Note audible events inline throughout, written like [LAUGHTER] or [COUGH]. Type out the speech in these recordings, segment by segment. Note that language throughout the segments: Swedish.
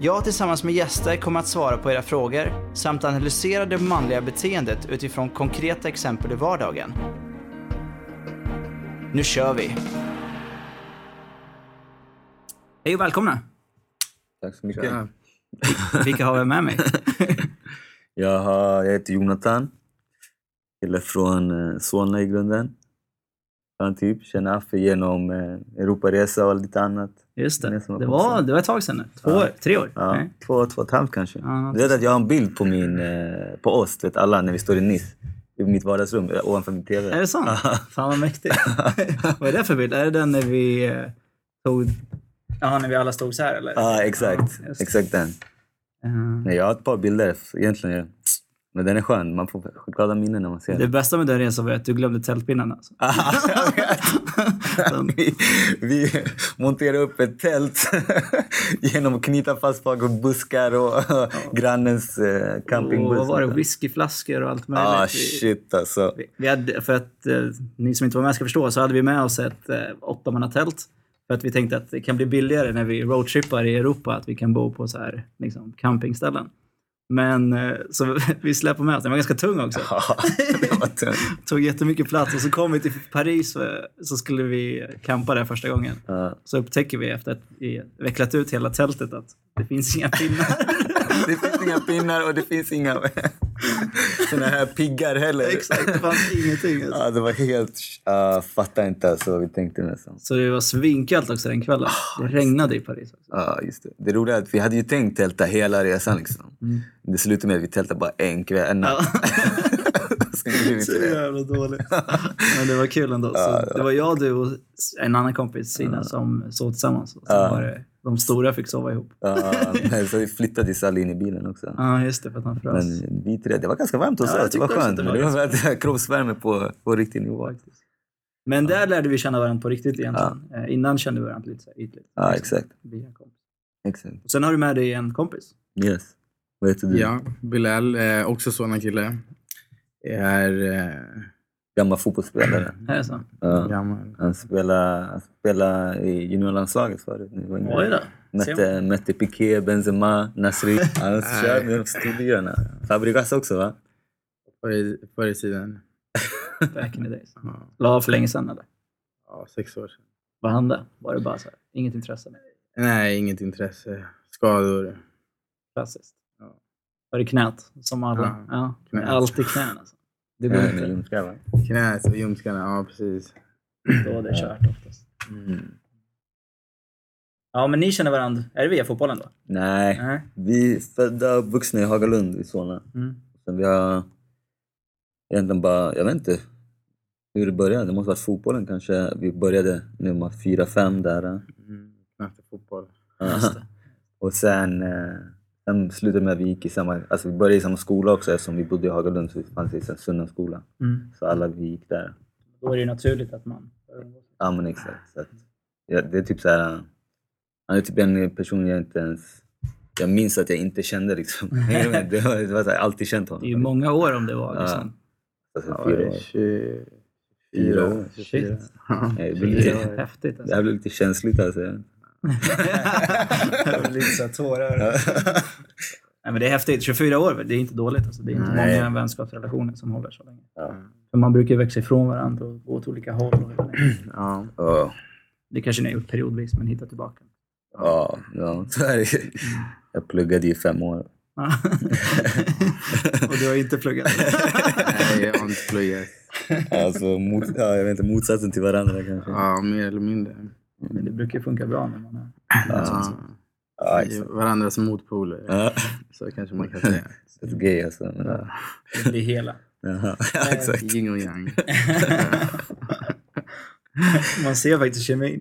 Jag tillsammans med gäster kommer att svara på era frågor samt analysera det manliga beteendet utifrån konkreta exempel i vardagen. Nu kör vi! Hej och välkomna! Tack så mycket. Ja. Vilka har vi med mig? [LAUGHS] Jag, har, jag heter Jonathan. Kille från eh, Solna i grunden. Han typ känner Affe genom eh, Europaresa och lite annat. Just det, det på var, det var ett tag sedan nu. Två Ja. år, tre år? Ja, Nej. två, två och ett halvt kanske. Ja, du vet att jag har en bild på, min, eh, på oss, vet alla, när vi står i Nice. I mitt vardagsrum eh, ovanför min TV. Är det sant? Ja. Fan vad mäktigt. [LAUGHS] vad är det för bild? Är det den när vi eh, tog... Jaha, när vi alla stod så här eller? Ja, exakt. Ja, det. exakt den. Eh, Nej, jag har ett par bilder egentligen. Men den är skön. Man får glada minnen när man ser Det den. bästa med den resan var att du glömde tältpinnarna. alltså. Den- [LAUGHS] vi, vi monterar upp ett tält [LAUGHS] genom att knyta fast bakom buskar och [LAUGHS] grannens eh, och campingbuss. vad var det? Whiskyflaskor och allt möjligt. Ah, shit alltså. Vi, vi hade, för att eh, ni som inte var med ska förstå så hade vi med oss ett eh, åttamannatält. För att vi tänkte att det kan bli billigare när vi roadtrippar i Europa att vi kan bo på så här liksom, campingställen. Men eh, så [LAUGHS] vi släpade med oss, den var ganska tung också. Ja, [LAUGHS] det var tungt. [LAUGHS] Tog jättemycket plats och så kom vi till Paris eh, så skulle vi campa där första gången. Ja. Så upptäcker vi efter att vi vecklat ut hela tältet att det finns inga pinnar. Det finns inga pinnar och det finns inga [LAUGHS] såna här piggar heller. Exakt, det fanns ingenting. Alltså. Ja, det var helt... Uh, fattar inte alltså vad vi tänkte nästan. Så det var svinkallt också den kvällen. Det regnade i Paris också. Ja, just det. Det roliga är att vi hade ju tänkt tälta hela resan liksom. Det slutade med att vi tältade bara en kväll, en natt. [LAUGHS] Så Så jävla dåligt. [LAUGHS] Men det var kul ändå. Så det var jag, du och en annan kompis, Sina, som sov tillsammans. Och Ja. var det, de stora fick sova ihop. Ja, så vi flyttade Sally in i bilen också. Ja, just det, för att han frös. Men vi tre, det var ganska varmt hos Ja, oss. Det var skönt. att det var det var kroppsvärme på, på riktig nivå. Men där lärde vi känna varandra på riktigt egentligen. Eh, Innan kände vi varandra lite ytligt. Ja, Liksom, exakt. via en kompis. Exakt. Och sen har du med dig en kompis. Yes. Vad heter du? Ja, Bilal, eh, också såna kille. Är eh, Gammal fotbollsspelare. Är det så? Ja. gammal. Han spelade, han spelade i juniorlandslaget förut. Oj då. Mötte, mötte Piqué, Benzema, Nasri. [LAUGHS] Han körde med de storlirarna. Fabregas också va? Förr i, tiden. [LAUGHS] Back in the days. La för länge sedan eller? ja, sex år sedan. Vad hände? Var det bara så här, inget intresse? Nej, inget intresse. Skador. Klassiskt. Ja. Var det knät? Som alla? Ja, Ja. knät. Alltid knän alltså. Det går Ja, inte. med ljumskar va? Knät och ljumskarna. Ja, precis. Då är det kört oftast. Mm. Ja, men ni känner varandra. Är det via fotbollen då? Nej, Nej. vi är födda och vuxna i Hagalund i Solna. Mm. Sen vi har egentligen bara, jag vet inte hur det började. Det måste varit fotbollen kanske. Vi började när vi var fyra, fem där. Mm. Och fotboll. Och sen, eh, sen slutade det med att vi gick i samma, alltså vi började i samma skola också eftersom vi bodde i Hagalund så vi fanns i en Sunna skola. Mm. Så alla vi gick där. Då är det ju naturligt att man... Ja men exakt. Så att, ja, det är typ så här. Han är typ en person jag inte ens... Jag minns att jag inte kände liksom. [LAUGHS] Det var, det var så här, jag har alltid känt honom. Det är ju många år om det var liksom. Alltså, Ja, fyra det år. 20, Fyra år. 24. Shit. Ja. Det Det blir häftigt det alltså. här blir lite känsligt alltså. [LAUGHS] Lite så tårar. Nej, men det är häftigt. 24 år, det är inte dåligt. Alltså. Det är inte Nej. många vänskapsrelationer som håller så länge. Ja. För man brukar växa ifrån varandra och gå åt olika håll. Och. [CLEARS THROAT] Ja. Ja, det kanske ni har gjort periodvis, men hitta tillbaka. ja, ja, så är det. Jag pluggade i fem år. [LAUGHS] Och du har inte pluggat? Nej, jag har inte pluggat. [LAUGHS] Alltså, mot, ja, jag vet inte, motsatsen till varandra kanske. Ja, mer eller mindre. Men det brukar funka bra när man är... Ja. Exakt. Varandras motpoler. Ja, [LAUGHS] Så kanske man kan säga. det är gay alltså. Men, ja. Det blir hela. [LAUGHS] Ja, exakt. Yin och yang. [LAUGHS] Man ser faktiskt kemin.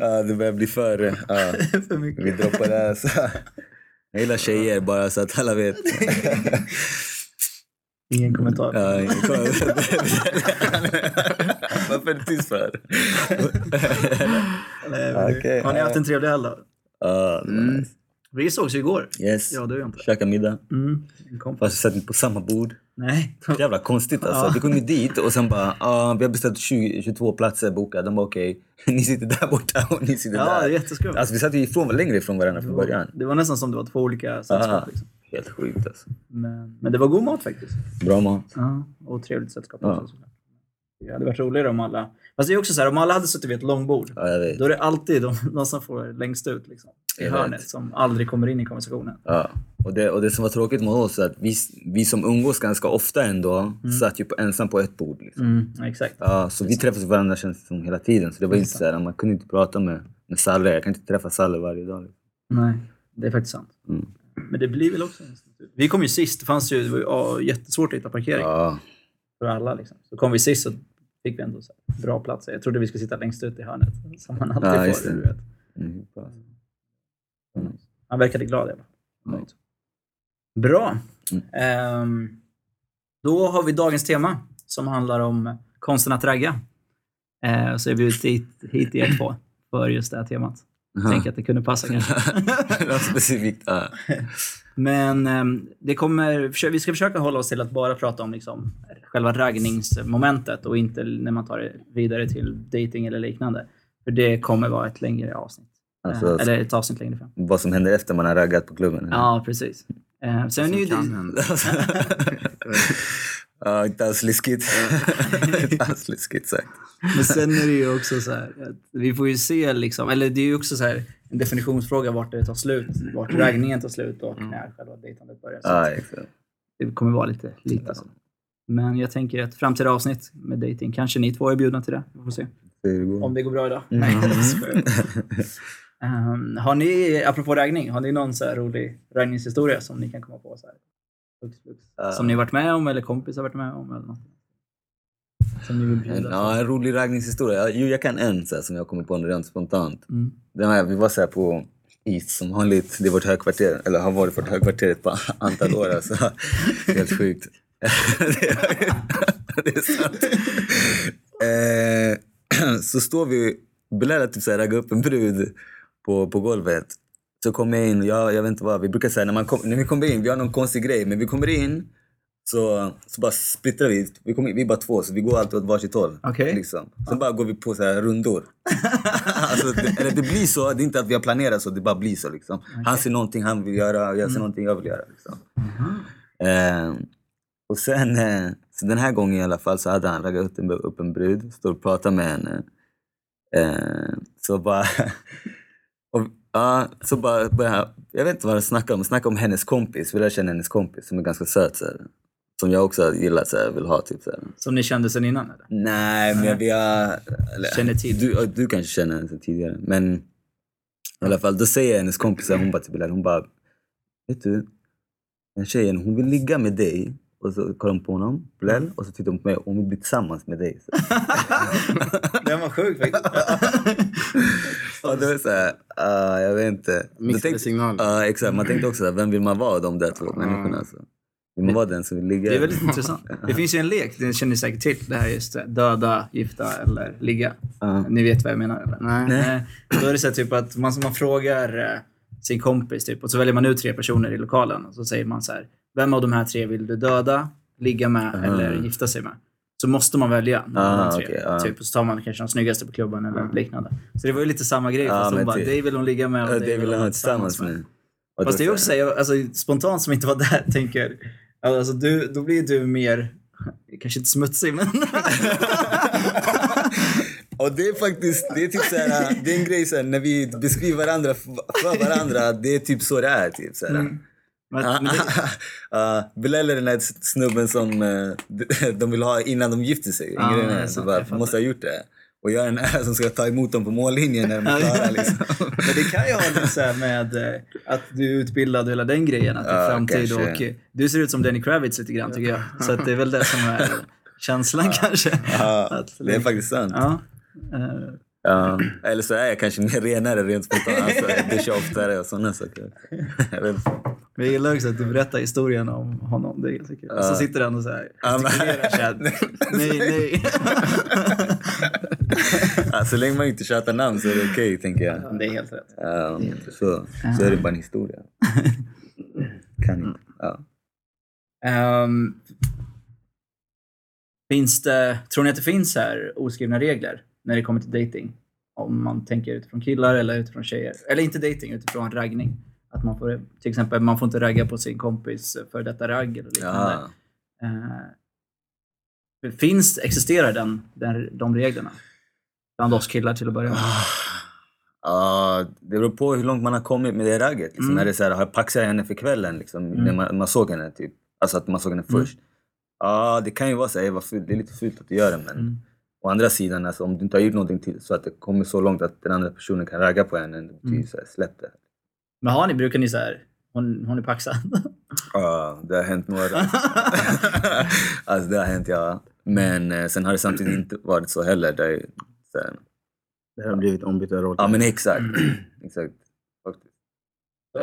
ja, det börjar bli för... Ja. För mycket. Vi droppar det här. Så. Jag gillar tjejer bara så att alla vet. Ingen kommentar. Ja, ingen kommentar. Varför är du tyst för? [LAUGHS] Okej, Har ni ja. haft en trevlig helg då? Ja, nice. Vi sågs ju igår. Yes. Ja, du inte. Käka middag. Mm. Fast vi satt inte på samma bord. Nej. Jävla konstigt alltså. Ja. Vi kom ju dit och sen bara, ah, vi har beställt 20, 22 platser bokade. De bara okej, [LAUGHS] ni sitter där borta och ni sitter Ja, där. jätteskumt. Alltså vi satt ju ifrån, längre ifrån varandra från början. Det var nästan som det var två olika sällskap. Liksom. helt sjukt alltså. Men, men det var god mat faktiskt. Bra mat. Ja, och trevligt sällskap Ja. också. såklart. Det hade varit roligare om alla... Fast det är också så här, om alla hade suttit vid ett långbord, Ja, vet. då är det alltid de, de som får längst ut liksom, i Jag vet. hörnet som aldrig kommer in i konversationen. Ja. Och, det, och det som var tråkigt med oss är att vi, vi som umgås ganska ofta ändå satt ju på, ensam på ett bord. Liksom. Mm, ja, exakt. Ja, så vi träffade varandra känns som hela tiden. Så det var inte så här, man kunde inte prata med, med Salle. Jag kan inte träffa Salle varje dag. Liksom. Nej, det är faktiskt sant. Mm. Men det blir väl också... Vi kom ju sist. Det fanns ju det var ju ja, jättesvårt att hitta parkering Ja, för alla. Liksom. Så kom vi sist så fick vi ändå bra platser. Jag trodde vi skulle sitta längst ut i hörnet, [LAUGHS] som man alltid Ja, får. det. Du vet. mm, bra. Han verkade glad i alla fall. Bra. Mm. Ehm, då har vi dagens tema som handlar om konsten att ragga. Uh, så jag bjudit hit, hit er två för just det här temat. Jag tänker att det kunde passa kanske. [LAUGHS] Något specifikt. [LAUGHS] Men ehm, det kommer, vi ska försöka hålla oss till att bara prata om liksom, själva raggningsmomentet och inte när man tar det vidare till dating eller liknande. För det kommer vara ett längre avsnitt. Alltså, Eh, eller ett avsnitt längre fram. Vad som händer efter man har raggat på klubben. Ja, precis. Uh, sen är ju kan det, hända. [LAUGHS] ja, inte alls läskigt. [LAUGHS] inte alls läskigt sagt. Men sen är det ju också så här, att vi får ju se liksom, eller det är ju också så här en definitionsfråga vart det tar slut, vart raggningen tar slut och när själva dejtandet börjar. Ja, exakt. det kommer vara lite lite så. Men jag tänker att framtida avsnitt med dating, kanske ni två är bjudna till det. Vi får se. Det. Om det går bra idag. Nej, jag skojar. um, [LAUGHS] Har ni, apropå raggning, har ni någon så här rolig raggningshistoria som ni kan komma på? Så här? Som ni varit med om eller kompis har varit med om? Eller något? Som ni vill bjuda ja, en rolig raggningshistoria. Jo, jag kan en så här, som jag kommer på rent spontant. Mm. Den här, vi var så här på East som vanligt. Det är vårt högkvarter, eller har varit vårt högkvarter ett antal år. Alltså. Helt sjukt. det, [LAUGHS] är, det är sant. Eh, [CLEARS THROAT] så står vi, Bilal har typ så här raggat upp en brud på, på golvet. Så kommer jag in, jag, jag vet inte vad, vi brukar säga när, man kom, när vi kommer in, vi har någon konstig grej, men vi kommer in så, så bara splittrar vi. Vi, kommer, vi är bara två, så vi går alltid åt varsitt håll. Okej. Liksom. Sen bara går vi på så här rundor. [LAUGHS] alltså, det, eller det blir så, det är inte att vi har planerat så, det bara blir så. Liksom. Han ser någonting han vill göra jag ser någonting jag vill göra. Liksom. Eh, och sen, eh, så den här gången i alla fall så hade han raggat upp en, upp en brud, står och pratar med henne. Eh, så bara... [LAUGHS] och, ja, så bara började han, jag vet inte vad han snackade om, snackade om hennes kompis, vill jag känna hennes kompis som är ganska söt. Så här, som jag också gillar, så här, vill ha. Typ, så här. Som ni kände sen innan? Eller? Nej, men vi har... Eller, Känner till. Du, du kanske känner henne sedan tidigare. Men i alla fall, då säger hennes kompisar, hon bara till Bilal, hon bara... Vet du, den tjejen, hon vill ligga med dig. Och så kollar hon på honom, Bilal, och så tittar hon på mig och hon vill bli tillsammans med dig. Så. Den var sjuk faktiskt. och det var [LAUGHS] såhär, uh, jag vet inte. Mixade tänkte- signaler. Ja, exakt. Man tänkte också, vem vill man vara de där två människorna? Så. Man vara den som vill ligga? Det är väldigt intressant. [LAUGHS] Det finns ju en lek, den känner ni säkert till. Det här just döda, gifta eller ligga. Ja. Ni vet vad jag menar? Eller? Nej. Eh, Då är det så typ att man, man frågar eh, sin kompis typ, och så väljer man ut tre personer i lokalen och så säger man så här. Vem av de här tre vill du döda, ligga med eller gifta sig med? Så måste man välja någon av Ah, de tre. okej, ja. typ, och så tar man kanske de snyggaste på klubben eller liknande. Så det var ju lite samma grej. Fast hon bara, typ. dig vill hon ligga med och dig vill han ha tillsammans med. Och Fast det är också jag, alltså, spontant som inte var där tänker, alltså, du, då blir du mer, kanske inte smutsig men... [LAUGHS] Och det är faktiskt, det är typ såhär, det är en grej såhär, när vi beskriver varandra för varandra, det är typ så det är. Typ, såhär. men, men det, Uh, Bilal är den där snubben som eh, de vill ha innan de gifter sig. Är är så bara, måste ha gjort det. Och jag är den här [LAUGHS] som ska ta emot dem på mållinjen när de är klara. Liksom. [LAUGHS] men det kan ju ha lite så med eh, att du är utbildad och hela den grejen, att Ja, framtid kanske. och eh, du ser ut som Danny Kravitz lite grann tycker jag. Så det är väl det som är [LAUGHS] känslan kanske. Ja, Att- det är faktiskt sant. Ja. Ja, eller så är jag kanske mer renare rent spontant. Alltså, jag duschar oftare och sådana saker. Men jag gillar också att du berättar historien om honom. Det är ganska kul. Och så Ja. sitter han och så här Ja, men- gestikulerar så här. Nej, nej. [LAUGHS] Så länge man inte tjatar namn så är det okej, tänker jag. Det är helt rätt. Ja, så, så är det bara en historia. [LAUGHS] Kan inte. Ja. Ehm, finns det, tror ni att det finns här oskrivna regler när det kommer till dating? Om man tänker utifrån killar eller utifrån tjejer. Eller inte dating, utifrån raggning. Att man får, till exempel, man får inte ragga på sin kompis för detta ragg eller liknande. Ja. Eh, finns, existerar den, den, de reglerna? Bland oss killar till att börja med. Ja, det beror på hur långt man har kommit med det ragget. Liksom. Mm. När det är så här, har jag henne för kvällen? Liksom, När man, man såg henne, typ. Alltså att man såg henne först. Ja, det kan ju vara så här, det är lite fult att du gör det. Men Mm. å andra sidan, alltså, om du inte har gjort någonting till, så att det kommer så långt att den andra personen kan ragga på henne, det Mm. så här, släpp det. Men har ni, brukar ni så här, hon, hon är paxad? Ja, det har hänt några. [LAUGHS] alltså det har hänt, ja. Men eh, sen har det samtidigt inte varit så heller. Det här, Det har blivit ombytta roller. ja men exakt. [CLEARS THROAT] exakt. Faktiskt.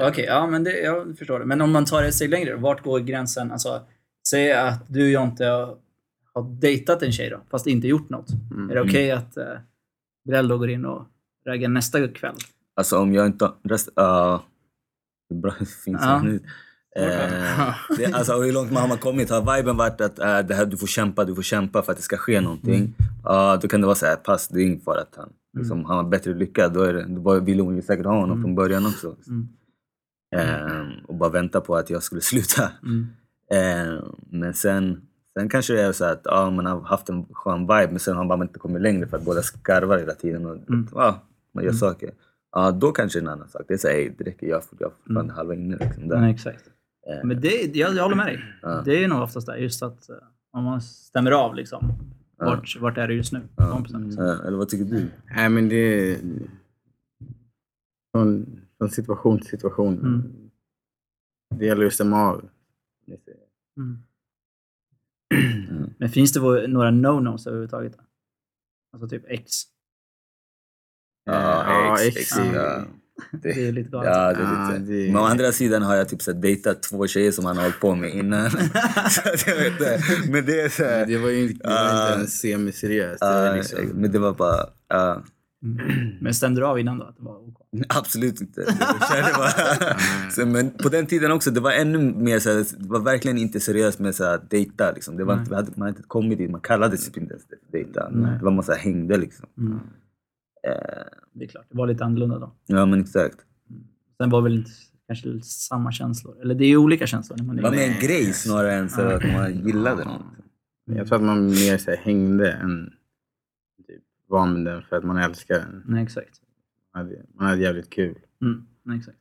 Okej, ja men det, jag förstår det. Men om man tar det ett steg längre, vart går gränsen? Alltså, säg att du Jonte har, har dejtat en tjej då, fast inte gjort något. Mm. Är det okej att uh, Brell då går in och raggar nästa kväll? Alltså om jag inte... Rest, är bra, finns nu. Eh, [LAUGHS] det, alltså hur långt har man kommit? Har viben varit att eh, det här, du får kämpa, du får kämpa för att det ska ske någonting? Ja, då kan det vara så här, pass, det är ingen fara att han, liksom, han var bättre lyckad. Då, är det, då ville hon ju säkert ha honom från början också. Mm. Eh, och bara vänta på att jag skulle [LAUGHS] sluta. Mm. Eh, men sen, sen kanske det är så att ja, man har haft en skön vibe men sen har man inte kommit längre för att båda skarvar hela tiden och Mm. ja, man gör saker. Ja, då kanske en annan sak. Det är så här, "Ey, det räcker, jag jag får fortfarande halva inne. Liksom, där. Nej, exakt. Eh, Men det, jag, jag håller med dig. Ja. Det är nog oftast där, just att eh, om man stämmer av liksom. Vart, vart är det just nu? Kompisen, liksom. eh, eller vad tycker du? Nej, men det är från, från situation till situation. Mm. Det gäller att stämma av. Mm. Men finns det några no-nos överhuvudtaget? Alltså typ X. Ja, ex, ex, ex, ja. Det är lite galet. Ja, det är lite. det- Men å andra sidan har jag typ så dejtat två tjejer som han har hållit på med innan. [LAUGHS] så att jag vet inte. Men det är så här, det var ju inte, det var Ah. inte ens semiseriöst. Det var ja, liksom, Men det var bara... ja. Men stämde du av innan då? Att det var OK? [LAUGHS] Absolut inte. Jag kände bara, så, men på den tiden också, det var ännu mer så här, det var verkligen inte seriöst med så här, dejta. Liksom. Det var inte, man hade inte kommit dit, man kallade sig inte ens dejta. Det var man så här, hängde liksom. Mm. Eh, Det är klart, det var lite annorlunda då. ja men exakt. Sen var väl inte kanske samma känslor. Eller det är ju olika känslor när man Det var mer en grej snarare än så att man gillade någon. Jag tror att man mer så här, hängde än typ, var med den för att man älskar den. Nej, exakt. Man hade, man hade jävligt kul. Mm, nej, exakt.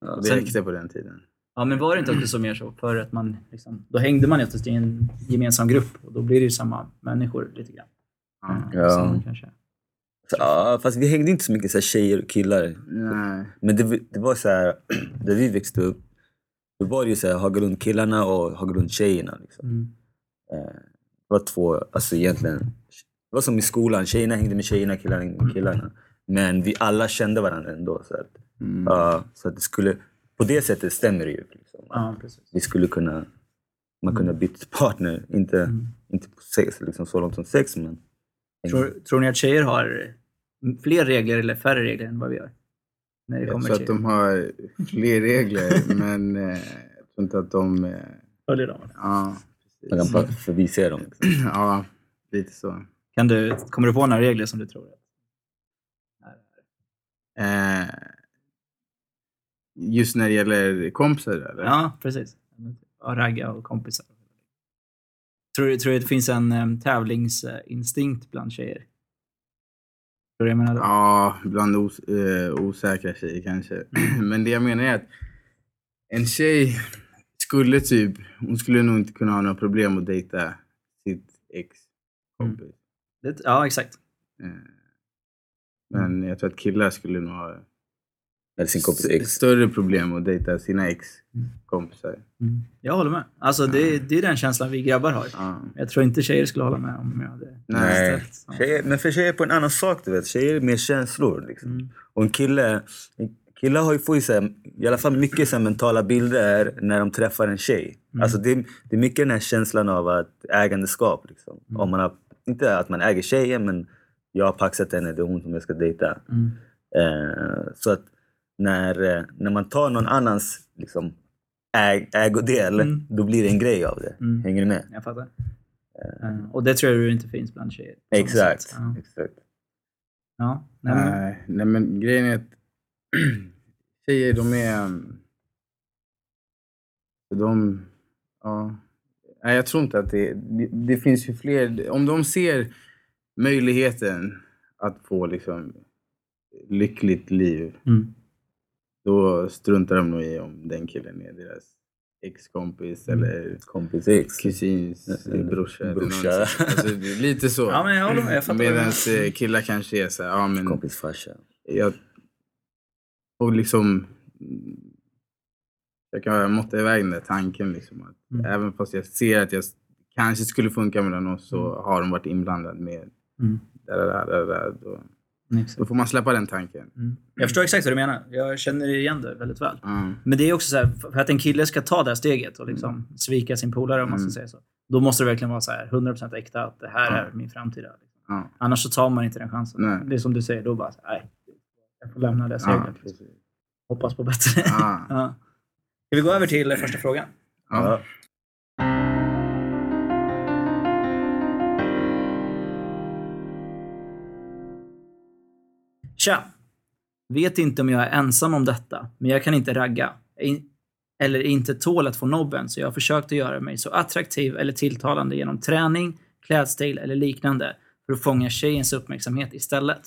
Ja, Och det Sen- räckte på den tiden. Ja, men var det inte också så mer så för att man liksom, då hängde man oftast i en gemensam grupp och då blir det ju samma människor lite grann. Ja. Ja. Så man kanske. Så, ja, fast vi hängde inte så mycket så här, tjejer och killar. Nej. Men det, det var så här, [CLEARS THROAT] där vi växte upp, då var det ju så här Hagalund-killarna och Hagalund-tjejerna. Liksom. Mm. Eh, Det var två, alltså egentligen, det var som i skolan, tjejerna hängde med tjejerna, killarna hängde med killarna. Men vi alla kände varandra ändå. Så att, Mm. ja, så att det skulle, på det sättet stämmer det ju. Liksom. Ja. Vi skulle kunna, man kunde byta partner, inte, Mm. inte på sex, liksom så långt som sex men... Tror, tror ni att tjejer har fler regler eller färre regler än vad vi gör? När det Jag kommer tror att de har fler regler, [LAUGHS] men eh, jag tror inte att de... Eh, följer dem. ja, Man kan precis. förbise dem. Liksom. [CLEARS THROAT] ja, lite så. Kan du, kommer du på några regler som du tror? Eh, just när det gäller kompisar, eller? Ja, precis. Ja, ragga och kompisar. Tror du, tror du att det finns en um, tävlingsinstinkt bland tjejer? Tror du jag menar då? Ja, bland os eh, osäkra tjejer kanske. [CLEARS THROAT] Men det jag menar är att en tjej skulle typ, hon skulle nog inte kunna ha några problem att dejta sitt ex kompis. Det, ja, exakt. Eh, men jag tror att killar skulle nog ha... Eller sin kompis ex. större problem att dejta sina ex-kompisar. Mm. Jag håller med. Alltså, det, det är den känslan vi grabbar har. Ja. Jag tror inte tjejer skulle hålla med om jag hade Nej. ställt samma. Tjejer, men för tjejer är på en annan sak, du vet. Tjejer är mer känslor. Liksom. Mm. Och en kille, en kille har ju, får ju så här, i alla fall mycket så här, mentala bilder när de träffar en tjej. Mm. Alltså det, det är mycket den här känslan av att ägandeskap. Liksom. Mm. Om man har, inte att man äger tjejen, men jag har paxat henne, det är hon som jag ska dejta. Mm. Eh, så att när, eh, när man tar någon annans liksom, äg, ägodel, Mm. då blir det en grej av det. Mm. Hänger du med? Jag fattar. Eh, och det tror jag inte finns bland tjejer. Exakt. Ja. exakt. Ja. Nej, men, Nej, nej, men grejen är att [CLEARS THROAT] tjejer, de är... um, De... Ja. Nej, jag tror inte att det... Det, det finns ju fler... Om de ser möjligheten att få liksom lyckligt liv, mm. Då struntar de nog i om den killen är deras ex-kompis Mm. eller Kompis ex. kusins Mm. brorsa. eller Brorsa. någonting. Alltså, det är lite så. Ja, men jag håller med. Jag fattar Medan eh, killar kanske är så här, ja men Kompis farsa. jag och liksom jag kan måtta iväg den där tanken. Liksom, att Mm. Även fast jag ser att jag kanske skulle funka mellan oss så har de varit inblandade med Mm. där, där, där, där, då, Exakt. då får man släppa den tanken. Mm. Jag förstår exakt vad du menar. Jag känner igen det väldigt väl. Mm. Men det är också så här, för att en kille ska ta det här steget och liksom svika sin polare om man ska Mm. säga så. Då måste det verkligen vara så här 100% äkta att det här är min framtida. Liksom. Annars så tar man inte den chansen. Nej. Det är som du säger, då bara så här, nej. Jag får lämna det Ja, seglet. liksom. Hoppas på bättre. [LAUGHS] Ja. Ska vi gå över till första frågan? Ja. Tja! Vet inte om jag är ensam om detta, men jag kan inte ragga. Eller inte tål att få nobben, så jag har försökt att göra mig så attraktiv eller tilltalande genom träning, klädstil eller liknande för att fånga tjejens uppmärksamhet istället.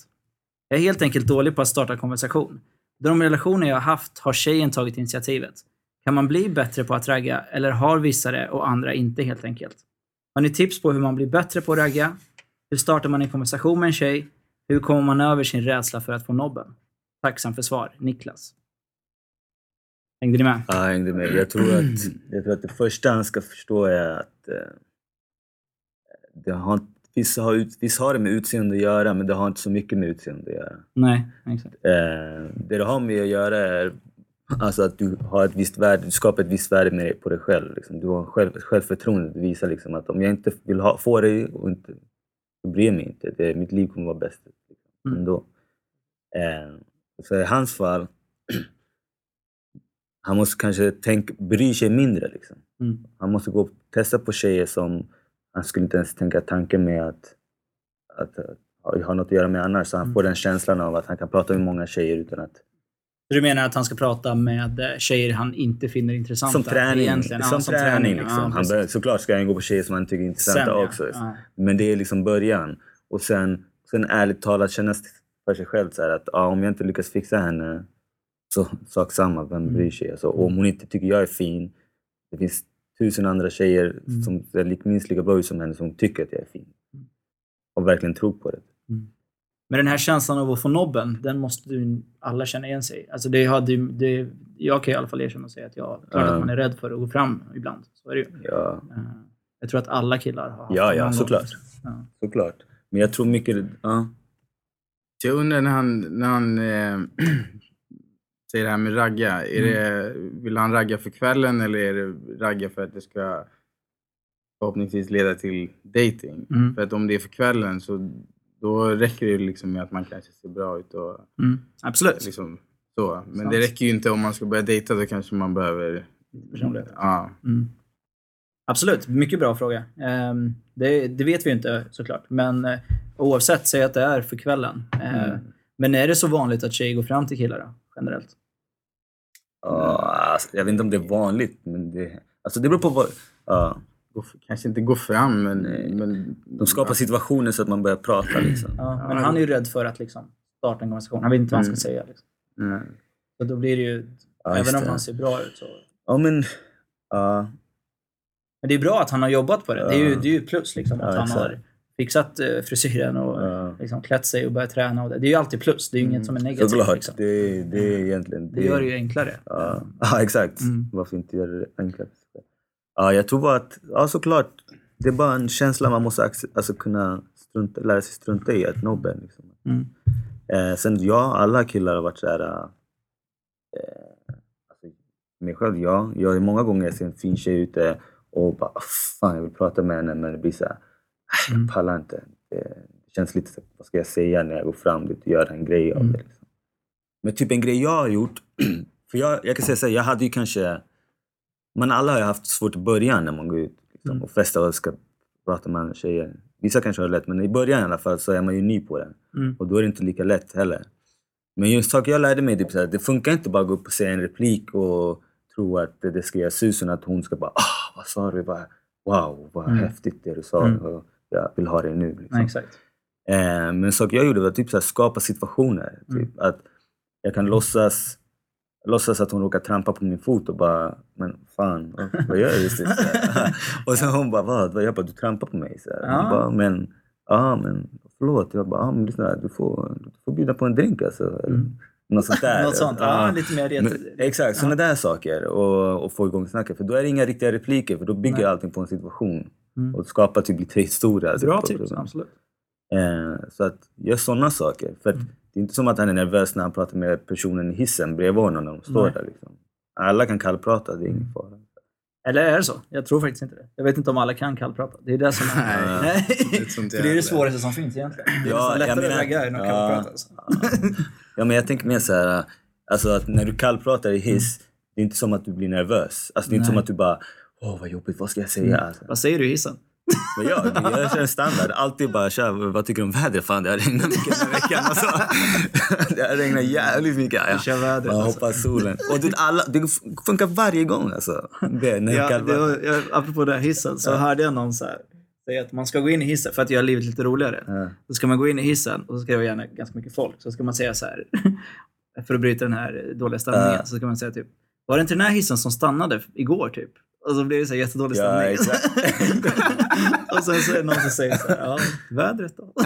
Jag är helt enkelt dålig på att starta konversation. De relationer jag har haft har tjejen tagit initiativet. Kan man bli bättre på att ragga, eller har vissa det och andra inte helt enkelt? Har ni tips på hur man blir bättre på att ragga? Hur startar man en konversation med en tjej? Hur kommer man över sin rädsla för att få nobben? Tacksam för svar, Niklas. Hängde ni med? Ja, jag hängde med. Jag tror, att, [CLEARS THROAT] jag tror att det första han ska förstå är att eh, det har, vissa, har ut, vissa har det med utseende att göra, men det har inte så mycket med utseende att göra. Nej, exakt. Eh, det det har med att göra är alltså att du har ett visst värde, du skapar ett visst värde med dig på dig själv. Liksom. Du har själv, ett självförtroende. Du visar liksom att om jag inte vill ha, få dig och inte, så bryr jag mig inte. Det, mitt liv kommer vara bäst liksom, Mm. ändå. Eh, så i hans fall, [CLEARS THROAT] han måste kanske tänk, bry sig mindre. Liksom. Mm. Han måste gå och testa på tjejer som han skulle inte ens tänka tanken med att, att, att ha- ha något att göra med annars. Så han Mm. får den känslan av att han kan prata med många tjejer utan att... Du menar att han ska prata med eh, tjejer han inte finner intressanta? Som träning. Egentligen? Ja, som, träning ja, liksom. han precis. bör, såklart ska han gå på tjejer som han tycker är intressanta Sen, ja. också. Ja. Men det är liksom början. Och sen, sen ärligt talat känna för sig själv så att ja, om jag inte lyckas fixa henne så sak samma, vem Mm. bryr sig? Alltså, om hon inte tycker jag är fin, det finns tusen andra tjejer Mm. som lik- minst lika bra ut som henne som tycker att jag är fin. Mm. Och verkligen tror på det. Men den här känslan av att få nobben, den måste ju alla känna igen sig. Alltså det hade ju, det, Jag kan i alla fall erkänna och säga att jag, klart att man är rädd för att gå fram ibland. Så är det ju. Ja, Eh, Jag tror att alla killar har haft Ja, ja, såklart. Ja. såklart. Men jag tror mycket... Ja. Så jag undrar när han, när han eh, [CLEARS THROAT] säger det här med ragga. Är det, vill han ragga för kvällen eller är det ragga för att det ska förhoppningsvis leda till dating? Mm. För att om det är för kvällen så då räcker det liksom med att man kanske ser bra ut och Mm. Absolut. liksom så. Men Sant. det räcker ju inte om man ska börja dejta. Då kanske man behöver... Personlighet. Ja. Mm. Absolut, mycket bra fråga. Ehm, det, det vet vi inte såklart. Men eh, oavsett, säg att det är för kvällen. Eh, Mm. Men är det så vanligt att tjejer går fram till killar då, generellt? Ja, alltså, jag vet inte om det är vanligt, men det, alltså det beror på vad... F- Kanske inte gå fram men... Nej. men de skapar situationer så att man börjar prata. Liksom. Ja, men han är ju rädd för att liksom, starta en konversation. Han vet inte vad han ska Mm. säga. Liksom. Nej. Så då blir det ju, Ja, även om det. han ser bra ut så... Ja, men... Ja, Men det är bra att han har jobbat på det. Det är ju, det är ju plus liksom, att Ja, han har fixat eh, frisyren och Ja. liksom, klätt sig och börjat träna. Och det. det är ju alltid plus. Det är ju inget som är negativt. Såklart. Liksom. Det, det är egentligen... Det gör det ju enklare. Ja, [LAUGHS] ja exakt. Mm. Varför inte göra det enklare? Ja, jag tror bara att, ja såklart, det är bara en känsla man måste alltså, kunna strunta, lära sig strunta i, att nobben. Liksom. Mm. Eh, sen ja, alla killar har varit såhär... Eh, alltså, mig själv, ja. Jag många gånger jag ser en fin tjej ute och bara "Ah, fan jag vill prata med henne men det blir såhär, "Ah, Mm. jag pallar inte. Det, det känns lite så, vad ska jag säga när jag går fram dit och gör en grej av Mm. det. Liksom. Men typ en grej jag har gjort, [CLEARS THROAT] för jag, jag kan säga såhär, jag hade ju kanske, men alla har ju haft svårt i början när man går ut liksom, Mm. och festar och ska prata med andra tjejer. Vissa kanske har det lätt, men i början i alla fall så är man ju ny på det. Mm. Och då är det inte lika lätt heller. Men just saker jag lärde mig, typ här, det funkar inte bara att gå upp och säga en replik och tro att det, ska göra susen, att hon ska bara ah, vad sa du? Bara, wow, vad Mm. häftigt det du sa. Mm. Jag vill ha det nu. Liksom. Exakt. Eh, men saker jag gjorde var typ här, skapa situationer. Mm. Typ, att jag kan låtsas, låtsas att hon råkar trampa på min fot och bara, men fan, vad, gör du? [LAUGHS] Och sen hon bara, vad? vad? Jag bara, du trampar på mig. Så här. Hon bara, men, ja men förlåt. Jag bara, ja, men lyssna, du får, du får bjuda på en drink alltså. Mm. Något sånt där. [LAUGHS] Något sånt. Ja, lite mer ret- exakt, sådana där saker. Och, och få igång snacket. För då är det inga riktiga repliker, för då bygger Nej. allting på en situation. Mm. Och skapar typ lite historia. Bra På- tips, absolut. Eh, så att gör sådana saker. För Mm. Det är inte som att han är nervös när han pratar med personen i hissen bredvid honom när de står Nej. där. Liksom. Alla kan kallprata, det är ingen fara. Eller är det så? Jag tror faktiskt inte det. Jag vet inte om alla kan kallprata. Det är det som är... Nej, det inte [LAUGHS] är det svåraste som finns egentligen. Det är Ja, nästan jag lättare menar- att ragga än att ja. kallprata. Alltså. Ja, men jag tänker mer så här, alltså att när du kallpratar i hiss, det är inte som att du blir nervös. Alltså, det är inte Nej. som att du bara, åh vad jobbigt, vad ska jag säga? Alltså. Vad säger du i hissen? Men jag, jag kör standard. Alltid bara, tja, vad tycker du om vädret? Fan, det har regnat mycket den här veckan. Alltså. Det har regnat jävligt mycket. Ja. Kör vädret, Man alltså. hoppas solen. Och det, alla, det funkar varje gång alltså. Det, när Ja, det var, jag, apropå det här hissen så hörde jag någon så här, säga att man ska gå in i hissen för att göra livet lite roligare. Ja. Då ska man gå in i hissen och så ska det vara gärna ganska mycket folk. Så ska man säga så här, [LAUGHS] för att bryta den här dåliga stämningen, Ja. så ska man säga typ, var det inte den här hissen som stannade igår typ? Och så blir det så jättedålig Ja, stämning. exakt. [LAUGHS] och sen så är det någon som säger så här, ja, vädret då? [LAUGHS]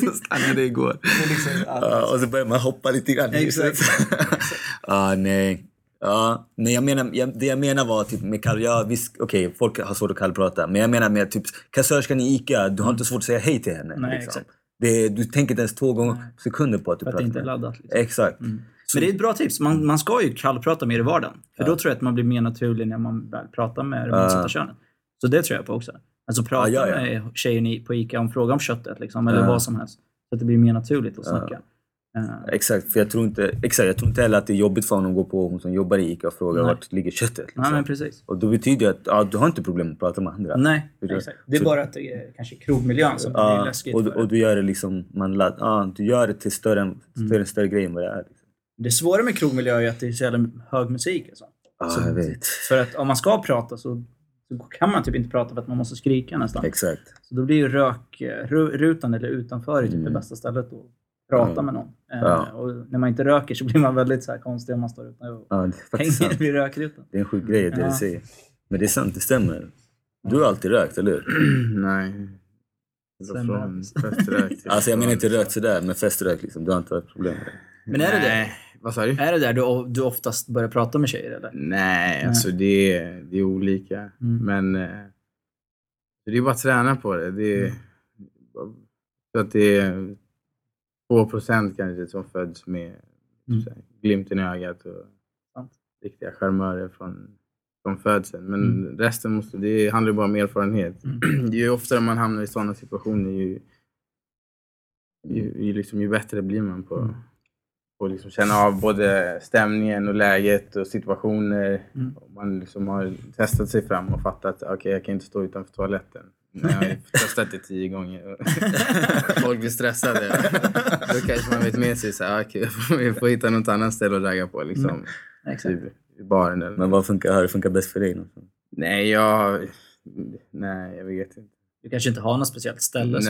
så stannade det igår. Det liksom, ja, Ja, och så börjar man hoppa lite grann. Exakt. [LAUGHS] Ja, nej. Ja, nej jag menar, jag, det jag menar var typ med kall, ja visst, okej, folk har svårt att kallprata. Men jag menar med typ kassörskan i ICA, du har inte svårt att säga hej till henne. Nej, liksom. exakt. Det, du tänker inte ens två gånger sekunder på att du för att pratar det inte är laddat. Liksom. Exakt. Men det är ett bra tips. Man, man ska ju kallprata mer i vardagen. För då tror jag att man blir mer naturlig när man väl pratar med det motsatta könet. Så det tror jag på också. Alltså prata Ja, ja, ja. med tjejen på ICA om fråga om köttet liksom, eller Ja. vad som helst. Så att det blir mer naturligt att snacka. Eh, Exakt, för jag tror, inte, exakt, jag tror inte heller att det är jobbigt för honom att gå på hon som jobbar i ICA och fråga Nej. vart ligger köttet. Liksom. Nej, men precis. Och då betyder det att ja, du har inte problem att prata med andra. Nej, exakt. Det är bara att det är kanske krogmiljön som blir Ja, läskigt. och, och du gör det liksom, man, ja, du gör det till större, Mm. större, större grej än vad det är. Det svåra med krogmiljö är att det är så jävla hög musik. Alltså. Ja, Så- jag vet. För att om man ska prata så, så kan man typ inte prata för att man måste skrika nästan. Exakt. Så då blir ju rökrutan eller utanför typ det Mm. bästa stället att prata Mm. med någon. Eh, Ja. Och när man inte röker så blir man väldigt så här konstig om man står utan och Ja, det hänger sant. vid rökrutan. Det är en sjuk grej det Ja. du säger. Men det är sant, det stämmer. Du har alltid rökt, eller hur? [CLEARS THROAT] Nej. Från feströk till- Alltså jag menar inte rökt sådär, men feströk liksom. Du har inte varit problem med det. Men är det det? Nej. Vad sa du? Är det där du, du oftast börjar prata med tjejer eller? Nej, alltså det är, det är olika. Mm. Men eh, det är bara att träna på det. det är, så att det är 2 procent kanske som föds med Mm. här, glimten i ögat och Sant. riktiga charmörer från, från födseln. Men Mm. resten måste, det handlar bara om erfarenhet. Mm. [CLEARS THROAT] Ju oftare man hamnar i sådana situationer ju, ju, ju, liksom, ju bättre blir man på Att liksom känna av både stämningen och läget och situationer. Mm. Och Man liksom har testat sig fram och fattat att okay, jag kan inte stå utanför toaletten. Men jag har [LAUGHS] testat det tio gånger. och [LAUGHS] Folk blir stressade. [LAUGHS] Då kanske man vet med sig så här, okay, vi får hitta något annat ställe att ragga på. Liksom. Mm. Exakt. Typ i baren eller Men vad funkar, har det funkat bäst för dig? någonstans? Nej, jag... Nej, jag vet inte. Du kanske inte har något speciellt ställe.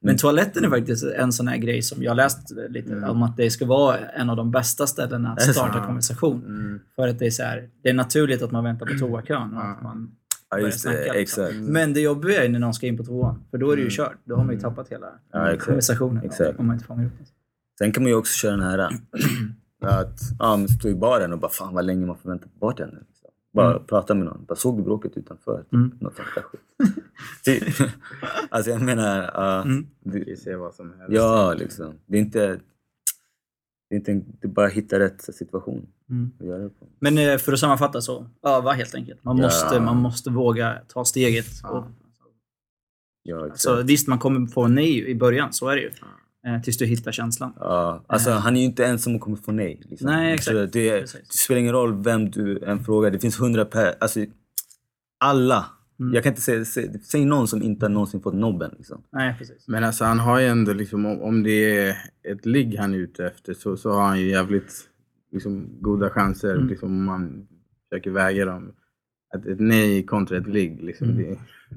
Men toaletten är faktiskt en sån här grej som jag läst lite Mm. om att det ska vara en av de bästa ställena att starta så? konversation. Mm. För att det är så här, det är naturligt att man väntar på toakön och att man Ja, börjar just det. snacka, liksom. Exakt. Men det jobbiga är när någon ska in på tvåan. För då är det ju kört. Då har man ju tappat hela Ja, konversationen. Exakt. Om man inte fångar upp det. Sen kan man ju också köra den här [CLEARS THROAT] att ja, stå i baren och bara fan vad länge man får vänta på bartendern. Bara prata med någon. Bara såg du bråket utanför? Mm. Något sånt där skit. [LAUGHS] Typ. alltså jag menar, ja, Mm. det, Vi ser vad som helst. ja liksom. Det är inte, det är inte det är bara att hitta rätt situation Mm. Men eh, för att sammanfatta så, öva helt enkelt. Man, Ja. måste, man måste våga ta steget. Och, Ja, exakt. så, visst, man kommer få nej i början, så är det ju. Eh, tills du hittar känslan. Ja, alltså han är ju inte ensam och kommer få nej. Liksom. Nej, exakt. Så det, det spelar ingen roll vem du än frågar. Det finns hundra per... Alltså, alla. Mm. Jag kan inte säga... Säg, säg någon som inte har någonsin fått nobben. Liksom. Nej, precis. Men alltså han har ju ändå liksom, om, om det är ett ligg han är ute efter så, så har han ju jävligt liksom, goda chanser Mm. liksom, om man försöker väga dem. Att ett nej kontra ett ligg, liksom,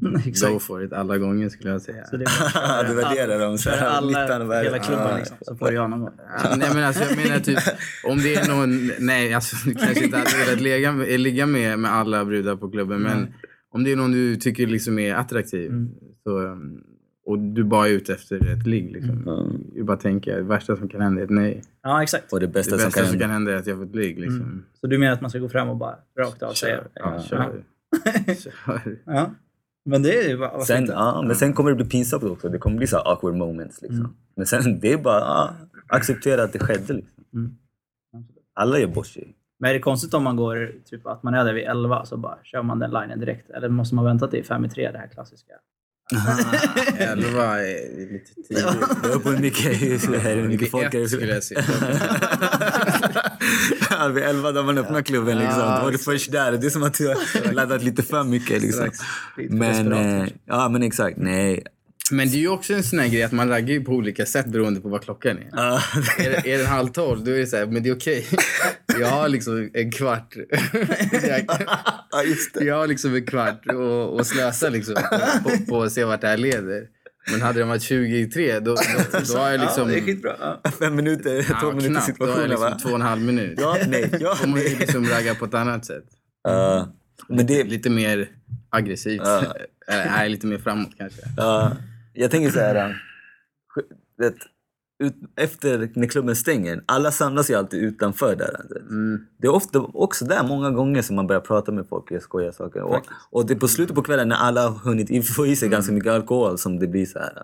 Mm. det go for it alla gånger skulle jag säga. Så det är Du värderar dem så för här, alla, och värdet. hela klubben liksom, så får du göra någon gång. Ja, nej men alltså jag menar typ om det är någon, nej alltså kanske inte hade velat ligga, med- ligga med, med alla brudar på klubben men om det är någon du tycker liksom är attraktiv Mm. så, um, och du bara är ute efter ett ligg liksom. Mm. Jag bara tänker, det värsta som kan hända är ett nej. Ja, exakt. Och det Det bästa, bästa som kan hända. är att jag får ett ligg liksom. Mm. Så du menar att man ska gå fram och bara rakt av säga? Kör. Ja, Ja. kör. [LAUGHS] Ja. Men det är ju bara Sen, ja, men sen kommer det bli pinsamt också. Det kommer bli så awkward moments. Liksom. Mm. Men sen, det är bara ja, acceptera att det skedde. Liksom. Mm. Alla gör bort sig. Men är det konstigt om man går, typ att man är där vid 11 så bara kör man den linjen direkt? Eller måste man vänta till 5 i 3, det här klassiska? Elva är lite tidigt. [LAUGHS] Det beror på hur mycket, hur mycket folk är. skulle jag säga. [LAUGHS] Ja, Vid elva när man öppnar klubben liksom. Då var du först där. Det är som att du har laddat lite för mycket liksom. Men, eh, ja men exakt. Nej. Men det är ju också en sån här grej att man raggar ju på olika sätt beroende på vad klockan är. Ja, Är är det halv tolv, då är det så här, men det är okej. [LAUGHS] Jag har liksom en kvart. Jag, det. jag har liksom en kvart och, och slösa liksom på, på, att se vart det här leder. Men hade det varit 20 i tre, då, då, då har jag liksom... Ja, det är skitbra. Ja. Fem minuter, Ja, två minuter knappt. Då har jag liksom va? två och en halv minut. Ja, nej. Ja, Då måste nej. liksom ragga på ett annat sätt. Ja, men det, Lite mer aggressivt. Ja. Eller nej, lite mer framåt kanske. Ja, jag tänker så här. Vet, ut, efter när klubben stänger, alla samlas ju alltid utanför där. Mm. Det är ofta också där många gånger som man börjar prata med folk och skoja saker. Och, och det är på slutet på kvällen när alla har hunnit få i sig ganska mycket alkohol som det blir så här. äh,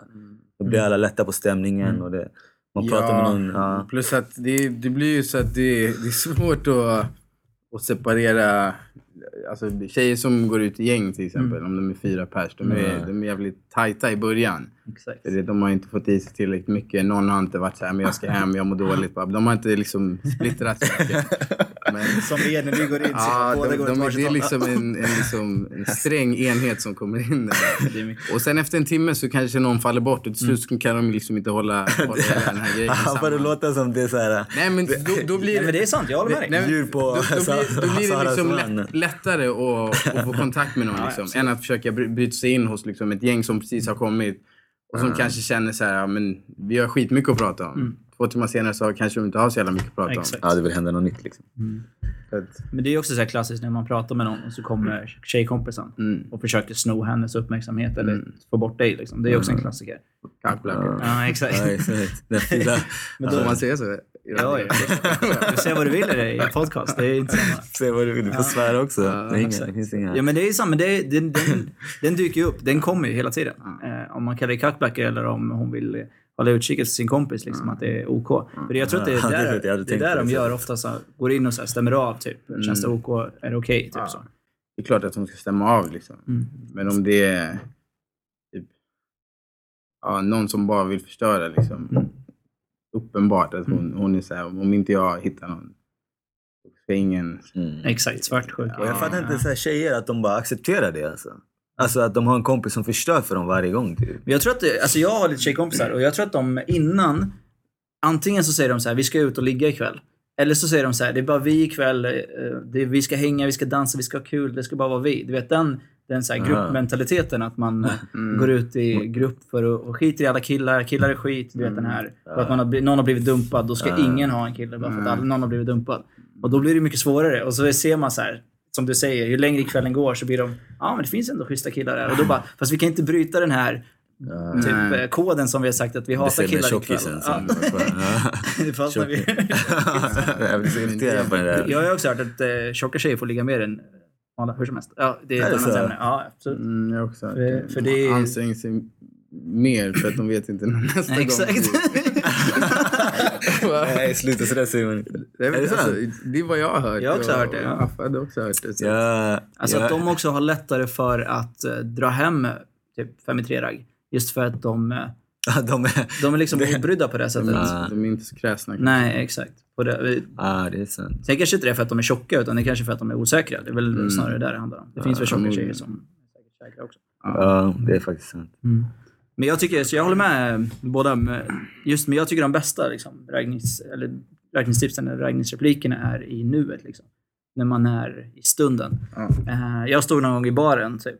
Då blir alla lätta på stämningen och det, man pratar med någon. Ja. Plus att det, det blir ju så att det, det är svårt att, att separera alltså, tjejer som går ut i gäng till exempel, om de är fyra pers. De är, de är jävligt tajta i början. Exakt. För det- De har inte fått i sig tillräckligt mycket. Någon har inte varit så här, men jag ska hem, jag mår [LAUGHS] dåligt. De har inte liksom splittrat. [LAUGHS] Men, Som är när vi går in så Ja, båda de, går de, åt det är liksom en, en, liksom en [LAUGHS] sträng enhet som kommer in där. Det. Och sen efter en timme så kanske någon faller bort och till slut så kan de liksom inte hålla, hålla den här grejen Han får det låta som det är så här. Nej men då, då blir Nej, men det är sant, jag håller med dig. Nej, Djur på då, då, blir, då blir det liksom lätt, lättare att, att få kontakt med någon Ja, liksom, absolut. än att försöka bry- bryta sig in hos liksom, ett gäng som precis har kommit och som kanske känner så här, ja, men vi har skitmycket att prata om. Två timmar senare så kanske de inte har så jävla mycket att prata Exakt. Ja, det vill hända något nytt liksom. om. Att, Men det är också så här klassiskt när man pratar med någon och så kommer tjejkompisen mm, och försöker sno hennes uppmärksamhet eller få bort dig. Liksom. Det är också en klassiker. Kackblackor. Ja, exakt. Ja. [LAUGHS] Men Får då, man säga så? ja, ja. Du ser vad du vill i det i podcast. Det är inte samma. [LAUGHS] Se vad du vill. Du får svära också. det, är inga, det finns inga... Ja men det är samma, det, den, den, den dyker ju upp. Den kommer ju hela tiden. Eh, om man kallar det kackblackor eller om hon vill hålla utkik efter sin kompis, liksom, att det är OK. För jag tror att det [LAUGHS] Ja, är det är där, det är tänkt där de det. gör ofta, så, går in och så här, stämmer av typ. Känns det OK? Är det okej? typ Ja. så. Det är klart att de ska stämma av liksom. Mm. Men om det är typ, ja, någon som bara vill förstöra liksom. Mm. Uppenbart att hon, hon är så här, om inte jag hittar någon så ska ingen... Mm. Exakt, svartsjuka. Och jag fattar inte så här, tjejer att de bara accepterar det alltså. Alltså att de har en kompis som förstör för dem varje gång typ. Men jag tror att, det, alltså jag har lite tjejkompisar och jag tror att de innan, antingen så säger de så här, vi ska ut och ligga ikväll. Eller så säger de så här, det är bara vi ikväll, eh, det är, vi ska hänga, vi ska dansa, vi ska ha kul, det ska bara vara vi. Du vet den, den så här gruppmentaliteten att man eh, [LAUGHS] går ut i grupp för att, och skiter i alla killar, killar är skit, du vet den här. För att man har, någon har blivit dumpad, då ska ingen ha en kille bara för att alla, någon har blivit dumpad. Och då blir det mycket svårare och så ser man så här, som du säger, ju längre kvällen går så blir de, ja men det finns ändå schyssta killar där. Och då bara, fast vi kan inte bryta den här typ, Nej. eh, koden som vi har sagt att vi hatar killar ikväll. tjockisen Ja, [LAUGHS] fast när vi, [LAUGHS] Jag blir så irriterad på det där. jag har också hört att eh, tjocka tjejer får ligga mer än smala, hur som helst. Ja, det är ett annat ämne. Ja, absolut. Mm, jag också. För- för det är- anstränger sig mer för att de vet inte nästa gång Exakt. [LAUGHS] [LAUGHS] Nej, sluta sådär man inte. Det är, det sant? alltså, det är vad jag har hört. Jag har också och- hört det, ja. Affa hade också hört det. Så. Ja, Alltså ja. att de också har lättare för att eh, dra hem typ 5 i 3-ragg. Just för att de, Ja, de är... de är liksom [LAUGHS] obrydda på det sättet. De, är- de är inte så kräsna. Nej, exakt. På det. Ja, det är sant. Sen kanske inte det är för att de är tjocka, utan det är kanske för att de är osäkra. Det är väl snarare det det handlar om. Det finns väl tjocka tjejer som är säkert säkra också. Ja, det är faktiskt sant. Men jag tycker, så jag håller med båda. med- Just, men jag tycker de bästa liksom, raggnings, eller raggningstipsen, eller raggningsreplikerna är i nuet. Liksom. När man är i stunden. Eh, jag stod någon gång i baren, typ,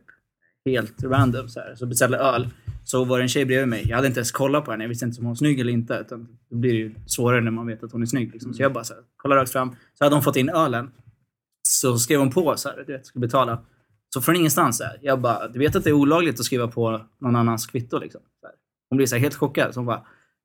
helt random, så, här, så beställde öl. Så var det en tjej bredvid mig. Jag hade inte ens kollat på henne. Jag visste inte om hon var snygg eller inte. Utan då blir det ju svårare när man vet att hon är snygg. Liksom. Så jag bara så här, kollade rakt fram. Så hade hon fått in ölen. Så skrev hon på så här, du vet, skulle betala. Så från ingenstans, så här, jag bara, du vet att det är olagligt att skriva på någon annans kvitto? Liksom. Så. Hon blev så här helt chockad. Så hon bara,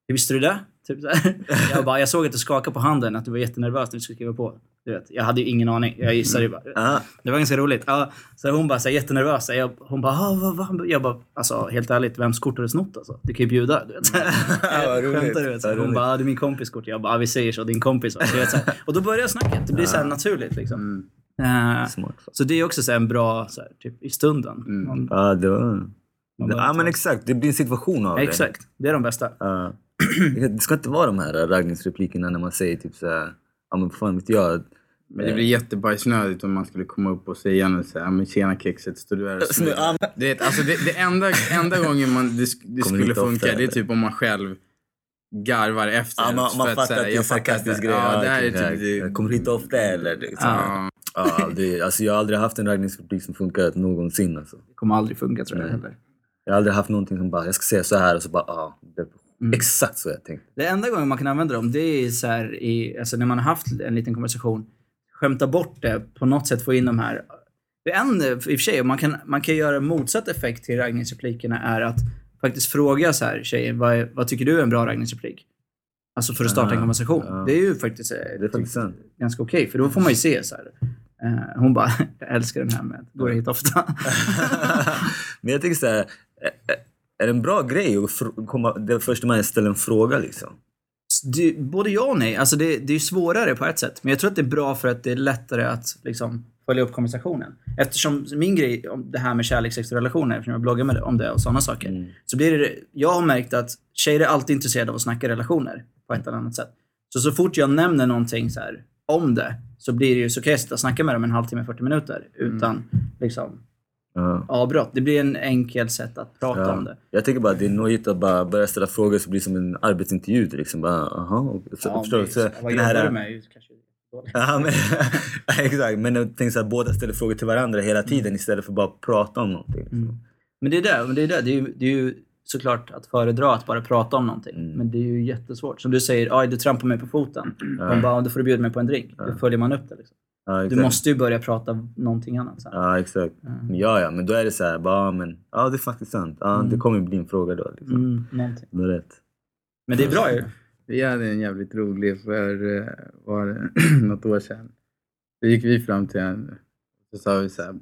visste du det? [LAUGHS] Typ så här. Jag, bara, jag såg att du skakade på handen, att du var jättenervös när du skulle skriva på. Du vet, jag hade ju ingen aning. Jag gissade ju bara. Ja, Det var ganska roligt. Ja, så hon bara så här, jättenervös. Jag, hon bara, ah, vad, vad? Jag bara, alltså helt ärligt, vems kort har du snott alltså? Du kan ju bjuda. Du vet. [LAUGHS] vad roligt. Skämtar du vet. Så Hon roligt. bara, ah, det är min kompis kort. Jag bara, ah, vi säger så, din kompis. Du vet, så här. Och då börjar snacket. Det blir så här naturligt liksom. Eh, smart. så det är också så här en bra, så här, typ i stunden. Man, Ja, det var... Ja, men exakt. Det blir en situation av det. Exakt, det är de bästa. Ja. det ska inte vara de här raggningsreplikerna när man säger typ såhär, ja men fan vet jag. Men det blir jättebajsnödigt om man skulle komma upp och säga något såhär, men tjena kexet, står du här och [LAUGHS] ja, men- Det, är- alltså det, det enda, enda gången man, det, det skulle funka, det är typ om man själv garvar efter. Ja, man, man fattar att det är fattar sarkastisk grej. Ja, det här är typ... Det, Kommer hit ofta eller? Liksom. ja. Ja, det, alltså, jag har aldrig haft en raggningsreplik som funkat någonsin. Alltså. Det kommer aldrig funka tror jag Nej. heller. Jag har aldrig haft någonting som bara, jag ska säga så här och så bara, ja. det Mm. Exakt så jag tänkte. Det enda gången man kan använda dem, det är så här i, alltså när man har haft en liten konversation. Skämta bort det, på något sätt få in de här. Det är en, i och för sig, man kan, man kan göra motsatt effekt till raggningsreplikerna är att faktiskt fråga så här, tjejen, vad, vad tycker du är en bra raggningsreplik? Alltså för att starta en Ah, konversation. ja. Det är ju faktiskt, eh, Det är faktiskt ganska okej, för då får man ju se så här. Eh, hon bara, [LAUGHS] jag älskar den här med går hit ofta. [LAUGHS] Men jag tycker så här, är- det en bra grej att komma, det första man ställer en fråga liksom? det, både ja och nej. Alltså det, det är ju svårare på ett sätt. Men jag tror att det är bra för att det är lättare att liksom, följa upp konversationen. Eftersom min grej om det här med kärleksextra relationer, eftersom jag bloggar med om det och sådana saker. Mm. Så blir det, jag har märkt att tjejer är alltid intresserade av att snacka relationer på ett eller annat sätt. Så så fort jag nämner någonting så här, om det så blir det ju så kan jag sitta och snacka med dem en halvtimme, 40 minuter utan liksom, Ja. avbrott. Det blir en enkel sätt att prata om det. Jag tycker bara att det är nojigt att bara börja ställa frågor så blir det som en arbetsintervju. Liksom. Bara, aha, så, Ja, förstår men Så, vad jobbar här, du med? Ja, men, [LAUGHS] exakt, men jag tänker så här, båda ställer frågor till varandra hela tiden istället för bara att prata om någonting. Mm. Men det är det. Det, är det. Det, är ju, det är ju såklart att föredra att bara prata om någonting. Mm. Men det är ju jättesvårt. Som du säger, Aj, du trampar mig på foten. De bara, då får du bjuda mig på en drink. Då följer man upp det. Liksom. Ja, Du måste ju börja prata om någonting annat. Sen. Ja, exakt. Men Ja, ja, men då är det så här, bara, men, ja det är faktiskt sant. Ja, Det kommer bli en fråga då. Liksom. Mm, någonting. Du har rätt. Men det är bra ju. Vi hade en jävligt rolig för eh, var det, [CLEARS THROAT] något år sedan. Då gick vi fram till en så sa vi så här,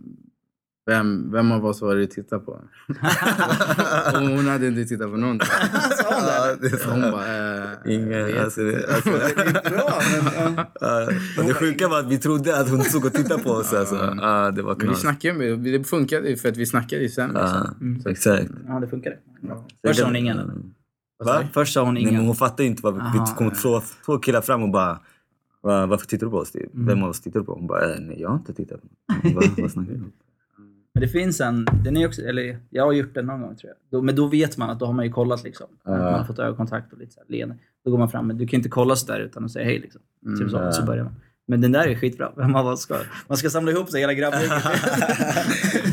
vem, vem av oss var det du tittade på? [LAUGHS] hon hade inte tittat på någonting. [LAUGHS] Ja, det är Så hon bara, eh, Ingen, jag vet alltså, det, alltså, Bra, men, ja. ja, det sjuka var att vi trodde att hon såg och tittade på oss. Alltså. Ja, det var vi snackade det funkade ju för att vi snackade ju sen. Liksom. Ja, exakt. ja, det funkar. Först sa hon ingen. Va? Först sa hon Nej, men ingen. hon fattade inte. Vad, vi kom ja. två, två killar fram och bara "Va- varför tittar du på oss? Typ? Vem av oss tittar du på? Hon bara, "Eh, nej jag har inte tittat. Hon bara, vad snackar du om? Men det finns en, den är också, eller jag har gjort den någon gång tror jag. Då, men då vet man att då har man ju kollat liksom. Man har fått ögonkontakt och lite så här, leende. Då går man fram, men du kan inte kolla så där utan att säga hej liksom. Typ så, så börjar man. Men den där är skitbra. [LAUGHS] Oss ska, man ska samla ihop sig hela grabbgänget.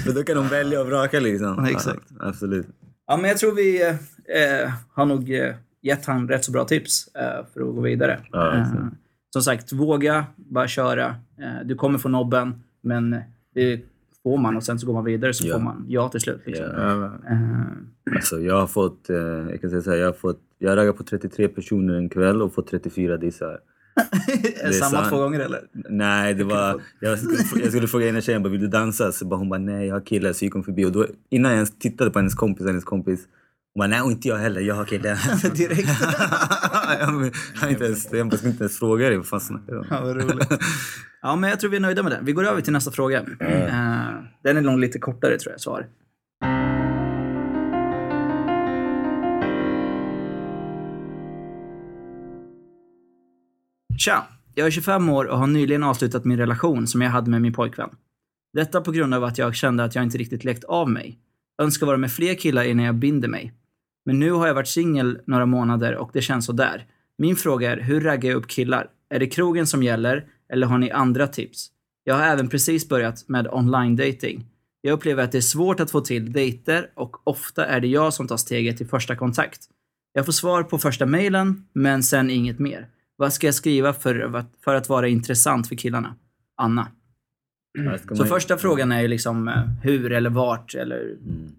För [LAUGHS] då kan de välja och vraka liksom. Ja, exakt. Ja, absolut. ja, men jag tror vi eh, har nog eh, gett han rätt så bra tips eh, för att gå vidare. Ja, eh, som sagt, våga bara köra. Eh, du kommer få nobben. Men det får man och sen så går man vidare så Ja. får man ja till slut. Liksom. Ja. Eh, Alltså, jag har fått, eh, jag kan säga så här, jag har fått, jag raggar på 33 personer en kväll och fått 34 dissar. [LAUGHS] är Samma två gånger eller? Nej, det var, jag, skulle, jag skulle fråga ena tjejen bara, vill du dansa? Så bara, hon bara, nej jag har kille. Så gick hon förbi och då, innan jag ens tittade på hennes kompis, hennes kompis, hon bara, nej och inte jag heller, jag har kille. [LAUGHS] Direkt. [LAUGHS] [LAUGHS] jag, har inte ens, jag skulle inte ens fråga dig, vad fan snackar du om? Ja, vad roligt. [LAUGHS] Ja, men jag tror vi är nöjda med det. Vi går över till nästa fråga. Eh, den är nog lite kortare tror jag, svar. Tja! Jag är 25 år och har nyligen avslutat min relation som jag hade med min pojkvän. Detta på grund av att jag kände att jag inte riktigt läckt av mig. Önskar vara med fler killar innan jag binder mig. Men nu har jag varit singel några månader och det känns så där. Min fråga är, hur raggar jag upp killar? Är det krogen som gäller eller har ni andra tips? Jag har även precis börjat med online dating. Jag upplever att det är svårt att få till dejter och ofta är det jag som tar steget till första kontakt. Jag får svar på första mejlen, men sen inget mer. Vad ska jag skriva för, för att vara intressant för killarna? Anna. Så första frågan är ju liksom eh, hur eller vart eller Mm.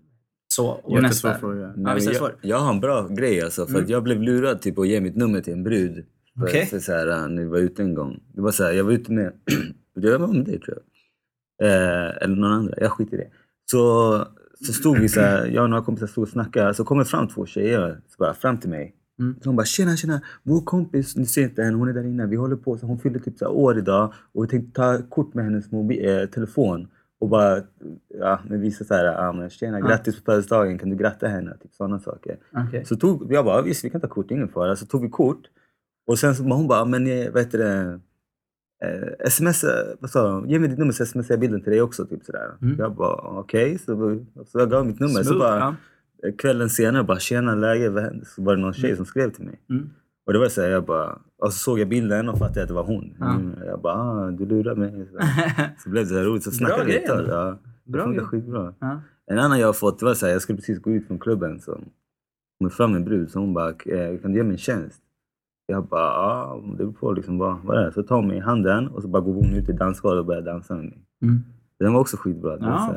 Så. Och Jättesvår nästa. fråga. Ja, Nej, det jag, jag har en bra grej alltså, för att jag blev lurad typ, att ge mitt nummer till en brud. Okej. för så här, äh, när vi var ute en gång. Det var så här, jag var ute med, [CLEARS THROAT] jag var med dig tror jag. Eh, eller någon annan, jag skiter i det. Så, så stod vi så här, jag och några kompisar stod och snackade, så kommer fram två tjejer så bara, fram till mig. Mm. Så hon bara tjena tjena, vår kompis, ni ser inte henne, hon är där inne. Vi håller på, så hon fyllde typ så här år idag och vi tänkte ta kort med hennes mobil, eh, telefon. Och bara ja, men visa så här, ja, men tjena grattis på födelsedagen, kan du gratta henne? Typ sådana saker. Okej. Så tog, jag bara, visst vi kan ta kort, ingen fara. Så tog vi kort. Och sen så hon bara, men eh, vad heter det? Eh, sms, vad sa hon? Ge mig ditt nummer så smsar jag bilden till dig också. Typ sådär. Mm. Jag bara, okej. Så, så jag gav mitt nummer. Så Smooth, bara, ja. eh, kvällen senare bara, tjena läge? vad händer?" Så var det någon tjej som skrev till mig. Mm. Och det var så här, jag bara, och så såg jag bilden och fattade att det var hon. Mm, Jag bara, ah, du lurar mig. Så, [LAUGHS] så blev det så här roligt. Så snackade vi ett tag. Ja, det Bra funkar grej. skitbra. Ja. En annan jag har fått, det var så här, jag skulle precis gå ut från klubben. Så kom fram en brud, så hon bara, "Eh, kan du göra mig en tjänst? Jag bara, ja, det beror på liksom vad, vad det är. Så tar hon mig i handen och så bara går hon ut i dansgolvet och börjar dansa med mig. Mm. Den var också skitbra. Ja.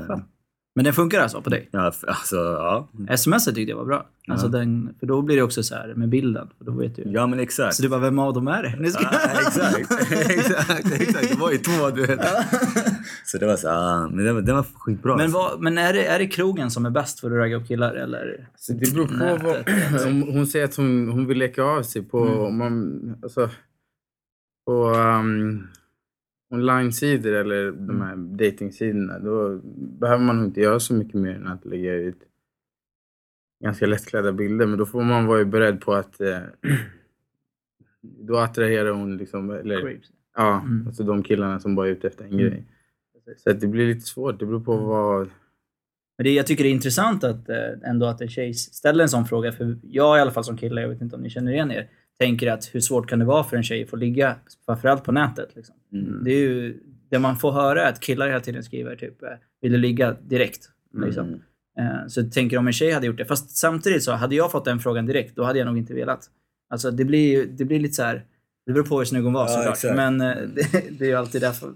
Men den funkar alltså på dig? ja, alltså, ja. Sms tyckte jag var bra. Alltså Ja. den, för då blir det också så här med bilden. För då vet du. ja, men exakt. Så du bara, vem av dem är det? Ska... Ja, exakt. [LAUGHS] exakt, exakt. Det var ju två, du vet. [LAUGHS] Så det var så, ja, men den var, den var skitbra. Men, vad, men är, det, är det krogen som är bäst för att ragga upp killar eller? Så det beror på Nätet. vad, om hon säger att hon, hon vill leka av sig på, Mm. om man, alltså, på um, online-sidor eller de här datingsidorna Då behöver man inte göra så mycket mer än att lägga ut ganska lättklädda bilder. Men då får man vara beredd på att eh, [CLEARS THROAT] då attraherar hon liksom, eller, Creeps. ja, Mm. alltså de killarna som bara är ute efter en Mm. grej. Så det blir lite svårt. Det beror på vad... Men det, jag tycker det är intressant att eh, ändå att en tjej ställer en sån fråga. För jag i alla fall som kille, jag vet inte om ni känner igen er, tänker att hur svårt kan det vara för en tjej att få ligga, framförallt på nätet. Liksom. Mm. Det är ju, det man får höra är att killar hela tiden skriver typ, eh, vill du ligga direkt? Liksom. Mm. Så jag tänker om en tjej hade gjort det. Fast samtidigt så hade jag fått den frågan direkt, då hade jag nog inte velat. Alltså det blir det blir lite så här. Det beror på hur snygg hon var Ja, såklart. exakt. Men eh, [LAUGHS] det, det är ju alltid därför.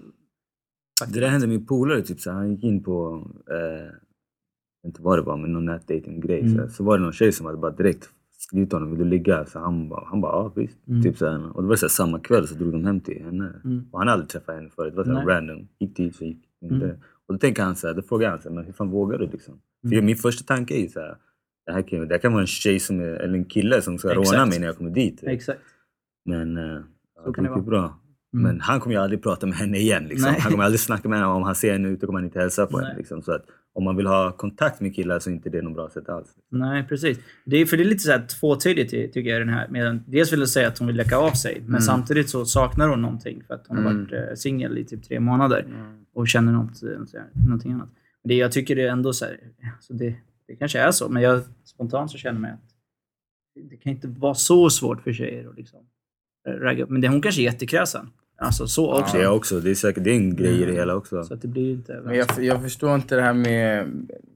Det där hände min polare, typ, så han gick in på, eh, inte vad det var, men någon nätdating-grej. Mm. Så, så var det någon tjej som hade bara direkt skrivit till honom, vill du ligga? Så han bara, han bara ja visst. Mm. Typ, så här, och det var så här, samma kväll så drog de hem till henne. Mm. Och han hade aldrig träffat henne förut. Det var så här, random. Gick dit så gick inte. Mm. Och då tänker han så här, då frågar han så här, men hur fan vågar du liksom? Mm. För min första tanke är ju så här, det här kan, det här kan vara en tjej som är, eller en kille som ska Exakt. råna mig när jag kommer dit. Exakt. Men eh, Så kan det ju bra. Mm. Men han kommer ju aldrig prata med henne igen. Liksom. Han kommer aldrig snacka med henne. Om han ser henne ute kommer han inte hälsa på Nej. henne. Liksom. Så att om man vill ha kontakt med killar så är inte det något bra sätt alls. Nej, precis. Det är, för det är lite så här tvåtydigt ty- tycker jag den här. Med, dels vill jag säga att hon vill läcka av sig, men samtidigt så saknar hon någonting för att hon har Mm. varit eh, singel i typ tre månader och känner något, eh, någonting annat. Det, jag tycker det är ändå så här, alltså det, det kanske är så, men jag spontant så känner jag att det kan inte vara så svårt för tjejer att liksom eh, ragga upp. Men det, hon kanske är jättekräsen. Alltså så också. Det är också. Det är säkert det är en grej i det hela också. Så att det blir ju inte... Men jag, jag förstår inte det här med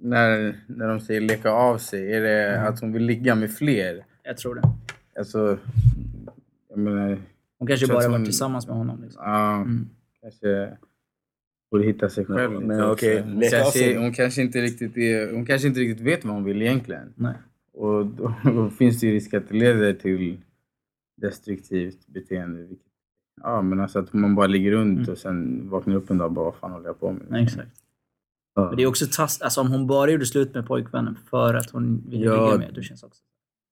när, när de säger leka av sig. Är det Mm. att hon vill ligga med fler? Jag tror det. Alltså, jag menar, Hon kanske bara varit en- tillsammans med honom. Liksom. ja, Mm. kanske borde hitta sig själv. Men- men okej, hon, kanske, hon, kanske inte riktigt är, hon kanske inte riktigt vet vad hon vill egentligen. Nej. Och då, då [LAUGHS] finns det ju risk att det leder till destruktivt beteende. vilket- Ja, men alltså att man bara ligger runt Mm. och sen vaknar upp en dag och bara vad fan håller jag på med? Nej, exakt. Ja. Men det är också tass, alltså om hon bara gjorde slut med pojkvännen för att hon ville Ja. ligga med, då känns också...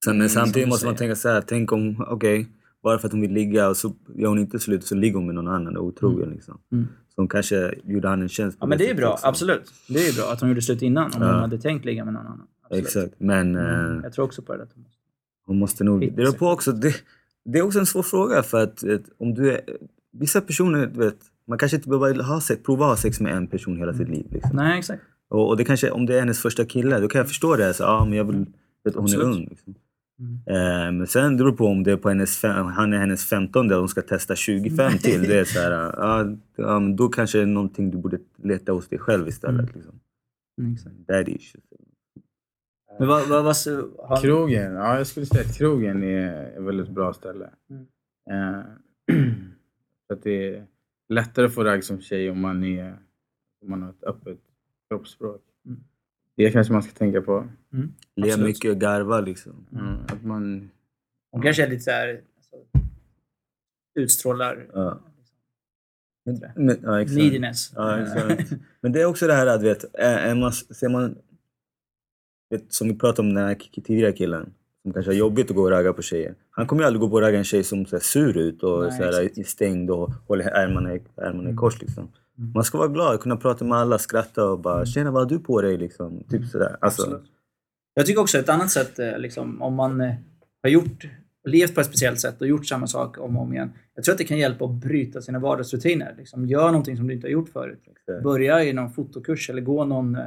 Sen, men som samtidigt måste man tänka så här. Tänk om, okej, bara för att hon vill ligga och så gör hon inte slut så ligger hon med någon annan och otrogen. Liksom. Mm. Så hon kanske gjorde han en tjänst. på Ja men det är bra, också. absolut. Det är bra att hon gjorde slut innan om Ja. hon hade tänkt ligga med någon annan. Absolut. Exakt. Men Mm. eh, Jag tror också på det. Att hon måste. hon måste nog... Det, beror på också, det, det är också en svår fråga för att vet, om du är, Vissa personer, vet, man kanske inte behöver ha sex, prova att ha sex med en person hela sitt liv. Liksom. Nej, exakt. Och, och det kanske, om det är hennes första kille, då kan jag förstå det. Så, ja, men jag vill, vet, hon Absolut. är ung. Liksom. Mm. Men sen beror det på om det är på hennes fem, han är hennes femtonde och hon ska testa 25 till. Det är så här, ja, men då kanske det är någonting du borde leta hos dig själv istället. Mm. Liksom. Mm, exakt. Daddy issues. Men vad, vad, vad, har, Krogen, ja jag skulle säga att krogen är ett väldigt bra ställe. Mm. Eh, [CLEARS THROAT] för att det är lättare att få ragg som tjej om man, är, om man har ett öppet kroppsspråk. Mm. Det kanske man ska tänka på. Mm, Le mycket och garva liksom. Mm. Att man, Hon kanske är lite så här, alltså, utstrålar Ja. Men, ja, exakt. neediness. Ja, exakt. Men det är också det här att, vet, är, är man, ser man, vet, som vi pratade om den här tidigare killen, som kanske har jobbigt att gå och ragga på tjejer. Han kommer ju aldrig gå på och ragga en tjej som ser sur ut och Nej, så här, stängd och håller ärmarna i, ärmarna i kors. Liksom. Mm. Man ska vara glad, kunna prata med alla, skratta och bara “tjena, vad har du på dig?” liksom. Typ sådär. Alltså, Absolut. Jag tycker också ett annat sätt, eh, liksom, om man eh, har gjort, levt på ett speciellt sätt och gjort samma sak om och om igen. Jag tror att det kan hjälpa att bryta sina vardagsrutiner. Liksom, gör någonting som du inte har gjort förut. Börja i någon fotokurs eller gå någon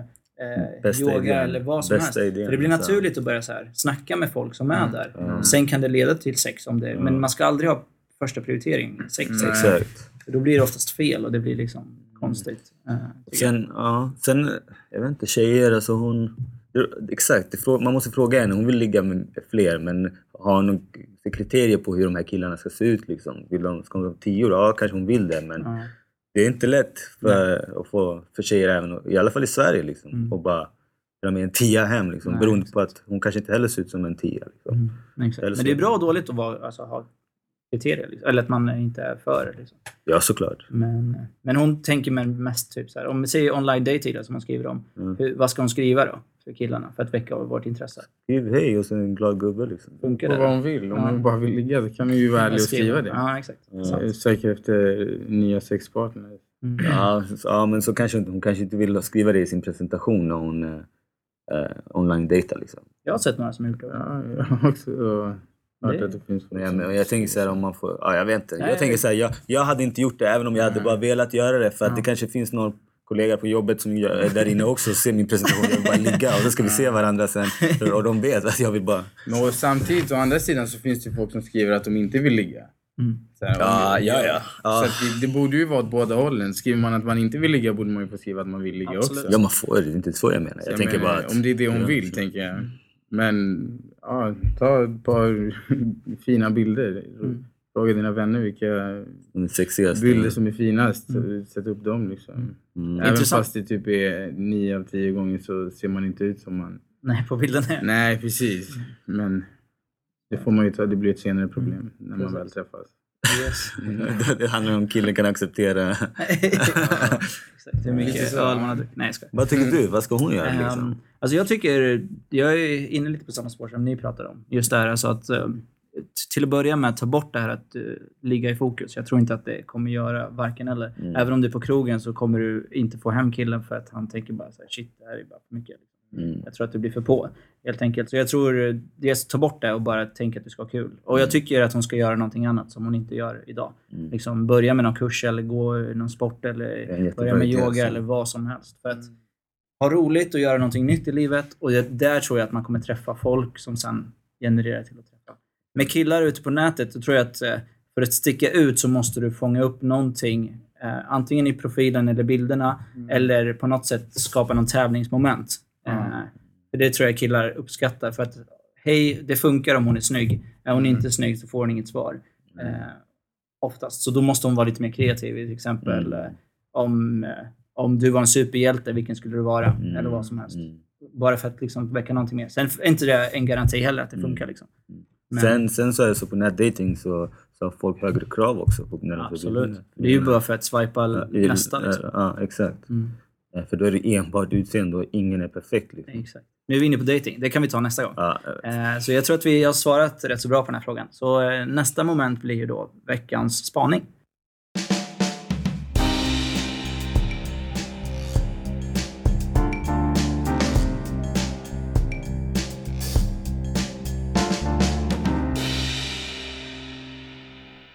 eh, Bästa yoga idén. eller vad som Bästa helst. idén, För det blir alltså. naturligt att börja så här, snacka med folk som är där. Mm. Sen kan det leda till sex om det, men Mm. man ska aldrig ha första prioritering sex. Sex. Exakt. För då blir det oftast fel och det blir liksom konstigt. eh, tycker jag. Sen, ja, sen, jag vet inte, tjejer alltså hon... Exakt, man måste fråga henne. Hon vill ligga med fler men har hon kriterier på hur de här killarna ska se ut liksom? Vill de, ska de vara tio? Ja, kanske hon vill det men. Det är inte lätt för, att få, för tjejer även, i alla fall i Sverige liksom. Mm. Och bara dra med en tia hem liksom. Nej, beroende exakt. på att hon kanske inte heller ser ut som en tia. Liksom. Mm, Men det är bra och dåligt att vara, alltså, ha kriterier. Liksom. Eller att man inte är för. Liksom. Ja, såklart. Men, men hon tänker med mest typ så här, om vi säger online dating då, som hon skriver om. Mm. Hur, vad ska hon skriva då för killarna för att väcka vårt intresse? Skriv hej och så en glad gubbe liksom. Funkar det? vad då? hon vill. Om Ja. hon bara vill ligga så kan hon ju vara ärlig och skriva det. Ja, exakt. Sant. Jag söker efter nya sexpartners. Mm. Ja, så, ja, men så kanske inte, hon kanske inte vill skriva det i sin presentation när hon eh, eh, online dejtar liksom. Jag har sett några som har gjort det. Ja, jag också hört Det- att det finns folk Men jag, som- men jag tänker så här om man får, ja jag vet inte. Nej, Jag tänker så här, jag, jag hade inte gjort det även om jag hade bara velat göra det för att Ja. det kanske finns någon kollega på jobbet som gör, är där inne också och ser min presentation. Jag vill bara ligga och då ska vi se varandra sen. Och de vet att jag vill bara... Men och samtidigt, å andra sidan, så finns det folk som skriver att de inte vill ligga. Mm. Så, här, Ja, ja, ja. Ja. Så att det, det borde ju vara åt båda hållen. Skriver man att man inte vill ligga borde man ju få skriva att man vill ligga Absolut. också. Ja man får det, det är inte så jag menar. Jag, Jag tänker menar, bara att... Om det är det hon Ja, vill, så. tänker jag. Men ja, ta ett par [LAUGHS] fina bilder. Mm. Fråga dina vänner vilka bilder som är finast. Mm. Sätt upp dem liksom. Mm. Även Intressant. fast det typ är nio av tio gånger så ser man inte ut som man... Nej, på bilden är [LAUGHS] Nej, precis. Men det får man ju ta, det blir ett senare problem när man Precis. väl träffas. Yes. [LAUGHS] det handlar om killen kan acceptera. Exakt. Hur mycket Lite så. öl man har druckit. Nej, jag skojar. Vad tycker du? Vad ska hon göra liksom? Um, alltså jag tycker, jag är inne lite på samma spår som ni pratar om. Just det här alltså att t- till att börja med ta bort det här att uh, ligga i fokus. Jag tror inte att det kommer göra varken eller. Mm. Även om du är på krogen så kommer du inte få hem killen för att han tänker bara så här, shit det här är bara för mycket. Mm. Jag tror att du blir för på. Helt enkelt. Så jag tror eh, dels ta bort det och bara tänka att du ska ha kul. Och Mm. jag tycker att hon ska göra någonting annat som hon inte gör idag. Mm. Liksom börja med någon kurs eller gå någon sport eller börja med yoga alltså. eller vad som helst. För att ha roligt och göra någonting nytt i livet. Och det, där tror jag att man kommer träffa folk som sen genererar till att träffa. Med killar ute på nätet, då tror jag att eh, för att sticka ut så måste du fånga upp någonting. Eh, antingen i profilen eller bilderna. Eller på något sätt skapa någon tävlingsmoment. Eh, för det tror jag killar uppskattar. För att hej, det funkar om hon är snygg. Är hon inte snygg så får hon inget svar. Eh, oftast. Så då måste hon vara lite mer kreativ. Till exempel Mm. eh, om eh, om du var en superhjälte, vilken skulle du vara? Mm, Eller vad som helst. mm. Bara för att liksom väcka någonting mer. Sen är inte det en garanti heller att det funkar. Liksom. Men- Sen, sen så är det så på nätdating så, så har folk högre krav också. På Absolut. Det är ju bara för att swipa Ja, nästa. Liksom. Ja, exakt. Mm. För då är det enbart utseende och ingen är perfekt. Liksom. Exakt. Nu är vi inne på dating. Det kan vi ta nästa gång. Ja, jag. Eh, Så jag tror att vi har svarat rätt så bra på den här frågan. Så eh, nästa moment blir ju då veckans spaning.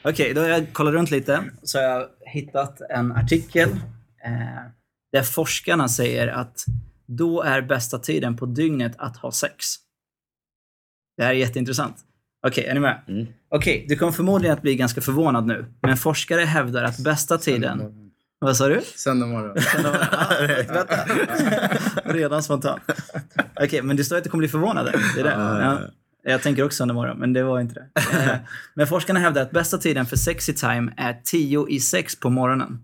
Okej, då har jag kollat runt lite. Så har jag hittat en artikel eh, där forskarna säger att då är bästa tiden på dygnet att ha sex. Det här är jätteintressant. Okej, är ni med? Mm. Okej, du kommer förmodligen att bli ganska förvånad nu. Men forskare hävdar att bästa tiden... Vad sa du? Söndag morgon. Vänta. [LAUGHS] Redan spontant. Okej, men det står att du kommer bli förvånad. Det är det. Ja. Jag tänker också morgon, men det var inte det. Eh, [LAUGHS] Men forskarna hävdar att bästa tiden för sexy time är 10 i 6 på morgonen.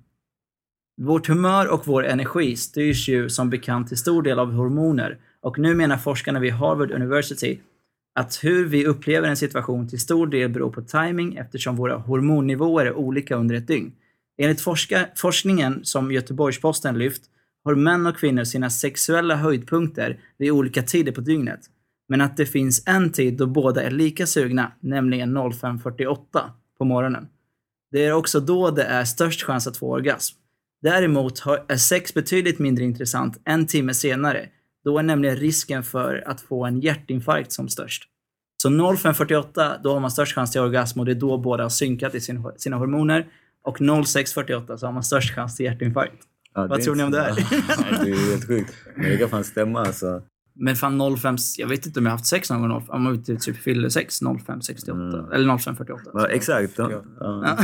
Vårt humör och vår energi styrs ju som bekant till stor del av hormoner och nu menar forskarna vid Harvard University att hur vi upplever en situation till stor del beror på timing eftersom våra hormonnivåer är olika under ett dygn. Enligt forska- forskningen som Göteborgs-Posten lyft har män och kvinnor sina sexuella höjdpunkter vid olika tider på dygnet. Men att det finns en tid då båda är lika sugna, nämligen 05.48 på morgonen. Det är också då det är störst chans att få orgasm. Däremot är sex betydligt mindre intressant en timme senare. Då är nämligen risken för att få en hjärtinfarkt som störst. Så 05.48, då har man störst chans till orgasm och det är då båda har synkat i sin, sina hormoner. Och 06.48 så har man störst chans till hjärtinfarkt. Ja, Vad tror ni om det här? [LAUGHS] Ja, det är helt sjukt. Men det kan fan stämma alltså. Men fan 05, jag vet inte om jag har haft sex någon gång, om man typ typ fyller sex 05.68 eller 05.48. Ja, exakt. Ja. Ja.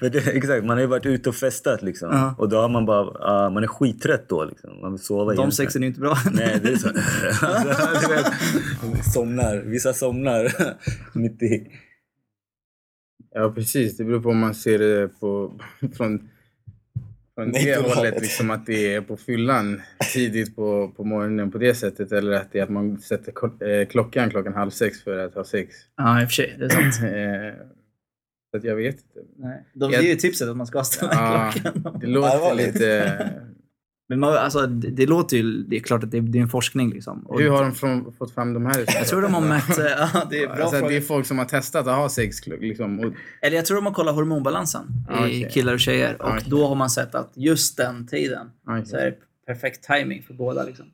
[LAUGHS] Exakt. Man har ju varit ute och festat liksom. Ja. Och då har man bara, ja, man är skittrött då liksom. Man vill sova De sexen är inte bra. [LAUGHS] Nej, det är så. [LAUGHS] alltså, vet, somnar. Vissa somnar mitt i. Ja, precis. Det beror på om man ser det på, från, från Nej, det hållet. Liksom att det är på fyllan tidigt på, på morgonen på det sättet. Eller att det är att man sätter eh, klockan klockan halv sex för att ha sex. Ja, i och för sig. Det är sant. [CLEARS THROAT] Eh, så att jag vet inte. Nej. De ger ju tipset att man ska ställa Ja, klockan. det låter lite... [LAUGHS] Men man, alltså, det, det låter ju... Det är klart att det, det är en forskning liksom. Och Hur har de från, fått fram de här Jag tror de har mätt... [LAUGHS] eh, Ja, det är bra alltså. Det är folk som har testat att ha sex. Liksom, och, Eller jag tror de har kollat hormonbalansen Ja, i okej. killar och tjejer. Och Ja, okej. då har man sett att just den tiden Okej. så är det perfekt timing för båda. Liksom.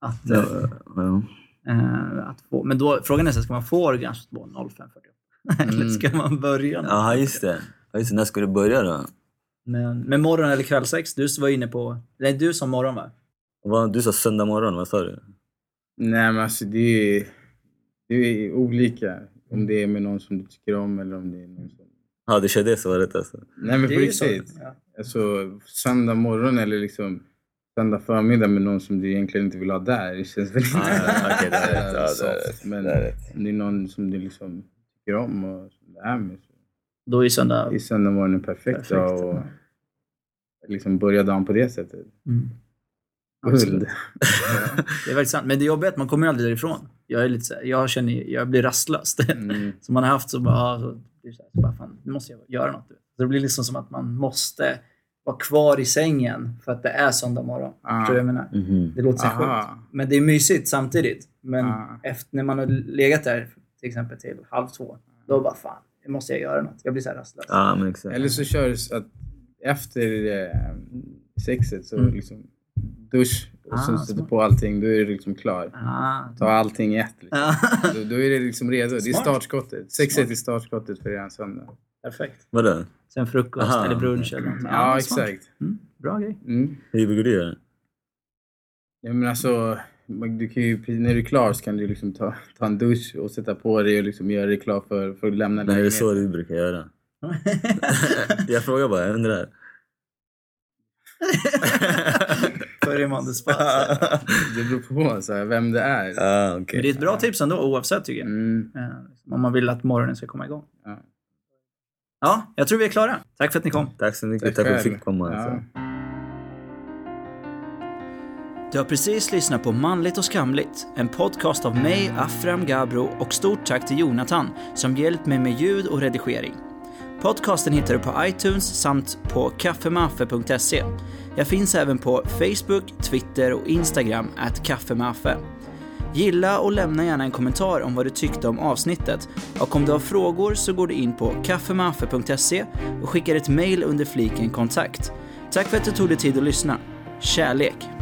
Att, Ja, eh, ja. eh, att få, men då, frågan är så ska man få orgasm på 05.48? [LAUGHS] Eller Mm. ska man börja? nu? Jaha, just det. Ja, just det. När ska du börja då? Men, men morgon eller kvällsex? Du var inne på... Det är du som morgon va? Vad- Du sa söndag morgon, vad sa du? nej, men alltså det är, det är olika. Om det är med någon som du tycker om eller om det är någon som... Ja, du kör det svaret alltså. Nej, men Det på så. riktigt. Ja. Alltså, söndag morgon eller liksom söndag förmiddag med någon som du egentligen inte vill ha där. Det känns väl inte okej, det är rätt. [LAUGHS] Ja, det är rätt. Men Det är rätt. om det är någon som du liksom tycker om och som du är med så Då är söndag... är söndag morgon en perfekt, Perfekt, dag och liksom börja dagen på det sättet. Mm. Guld. [LAUGHS] Det är väldigt sant. Men det jobbiga är att man kommer aldrig därifrån. Jag är lite så här, jag känner jag blir rastlös. [LAUGHS] Mm. som man har haft så bara, så, så här, så bara fan, nu måste jag göra något. Så det blir liksom som att man måste vara kvar i sängen för att det är söndag morgon. Ah. Förstår jag menar? Mhm. Det låter så sjukt. Men det är mysigt samtidigt. Men Ah. efter, när man har legat där till exempel till halv två, då bara fan, måste jag göra något. Jag blir så här rastlös. Ja, men exakt. Eller så kör du så att efter eh, sexet så Mm. liksom dusch och Ah, så sätter smart. på allting. Då är du liksom klar. Ah. Ta allting i ett. Liksom. Ja. [LAUGHS] Då, då är det liksom redo. Det är Smart. startskottet. Sexet Smart. är startskottet för er söndag. Perfekt. Vadå? Sen frukost Aha. eller brunch eller någonting. Ja, smart. exakt. Mm, bra grej. Mm. Hur brukar du göra? Ja, men alltså, du kan ju, när du är klar så kan du liksom ta, ta en dusch och sätta på dig och liksom göra dig klar för, för att lämna Nej, det är lägenheten. så du brukar göra. [LAUGHS] Jag frågar bara, jag undrar. Börjar man spot. Det beror på så här, vem det är. ah, Men okej. det är ett bra tips ändå oavsett tycker jag. Mm. Eh, Om man vill att morgonen ska komma igång. Ja. Ja, jag tror vi är klara. Tack för att ni kom. Tack så mycket. Tack Tack för att du själv. fick komma. Ja. Du har precis lyssnat på Manligt och skamligt, en podcast av mig, Afram Gabro och stort tack till Jonathan som hjälpt mig med ljud och redigering. Podcasten hittar du på iTunes samt på kaffemaffe.se. Jag finns även på Facebook, Twitter och Instagram, at kaffemaffe. Gilla och lämna gärna en kommentar om vad du tyckte om avsnittet. Och om du har frågor så går du in på kaffemaffe.se och skickar ett mail under fliken kontakt. Tack för att du tog dig tid att lyssna. Kärlek!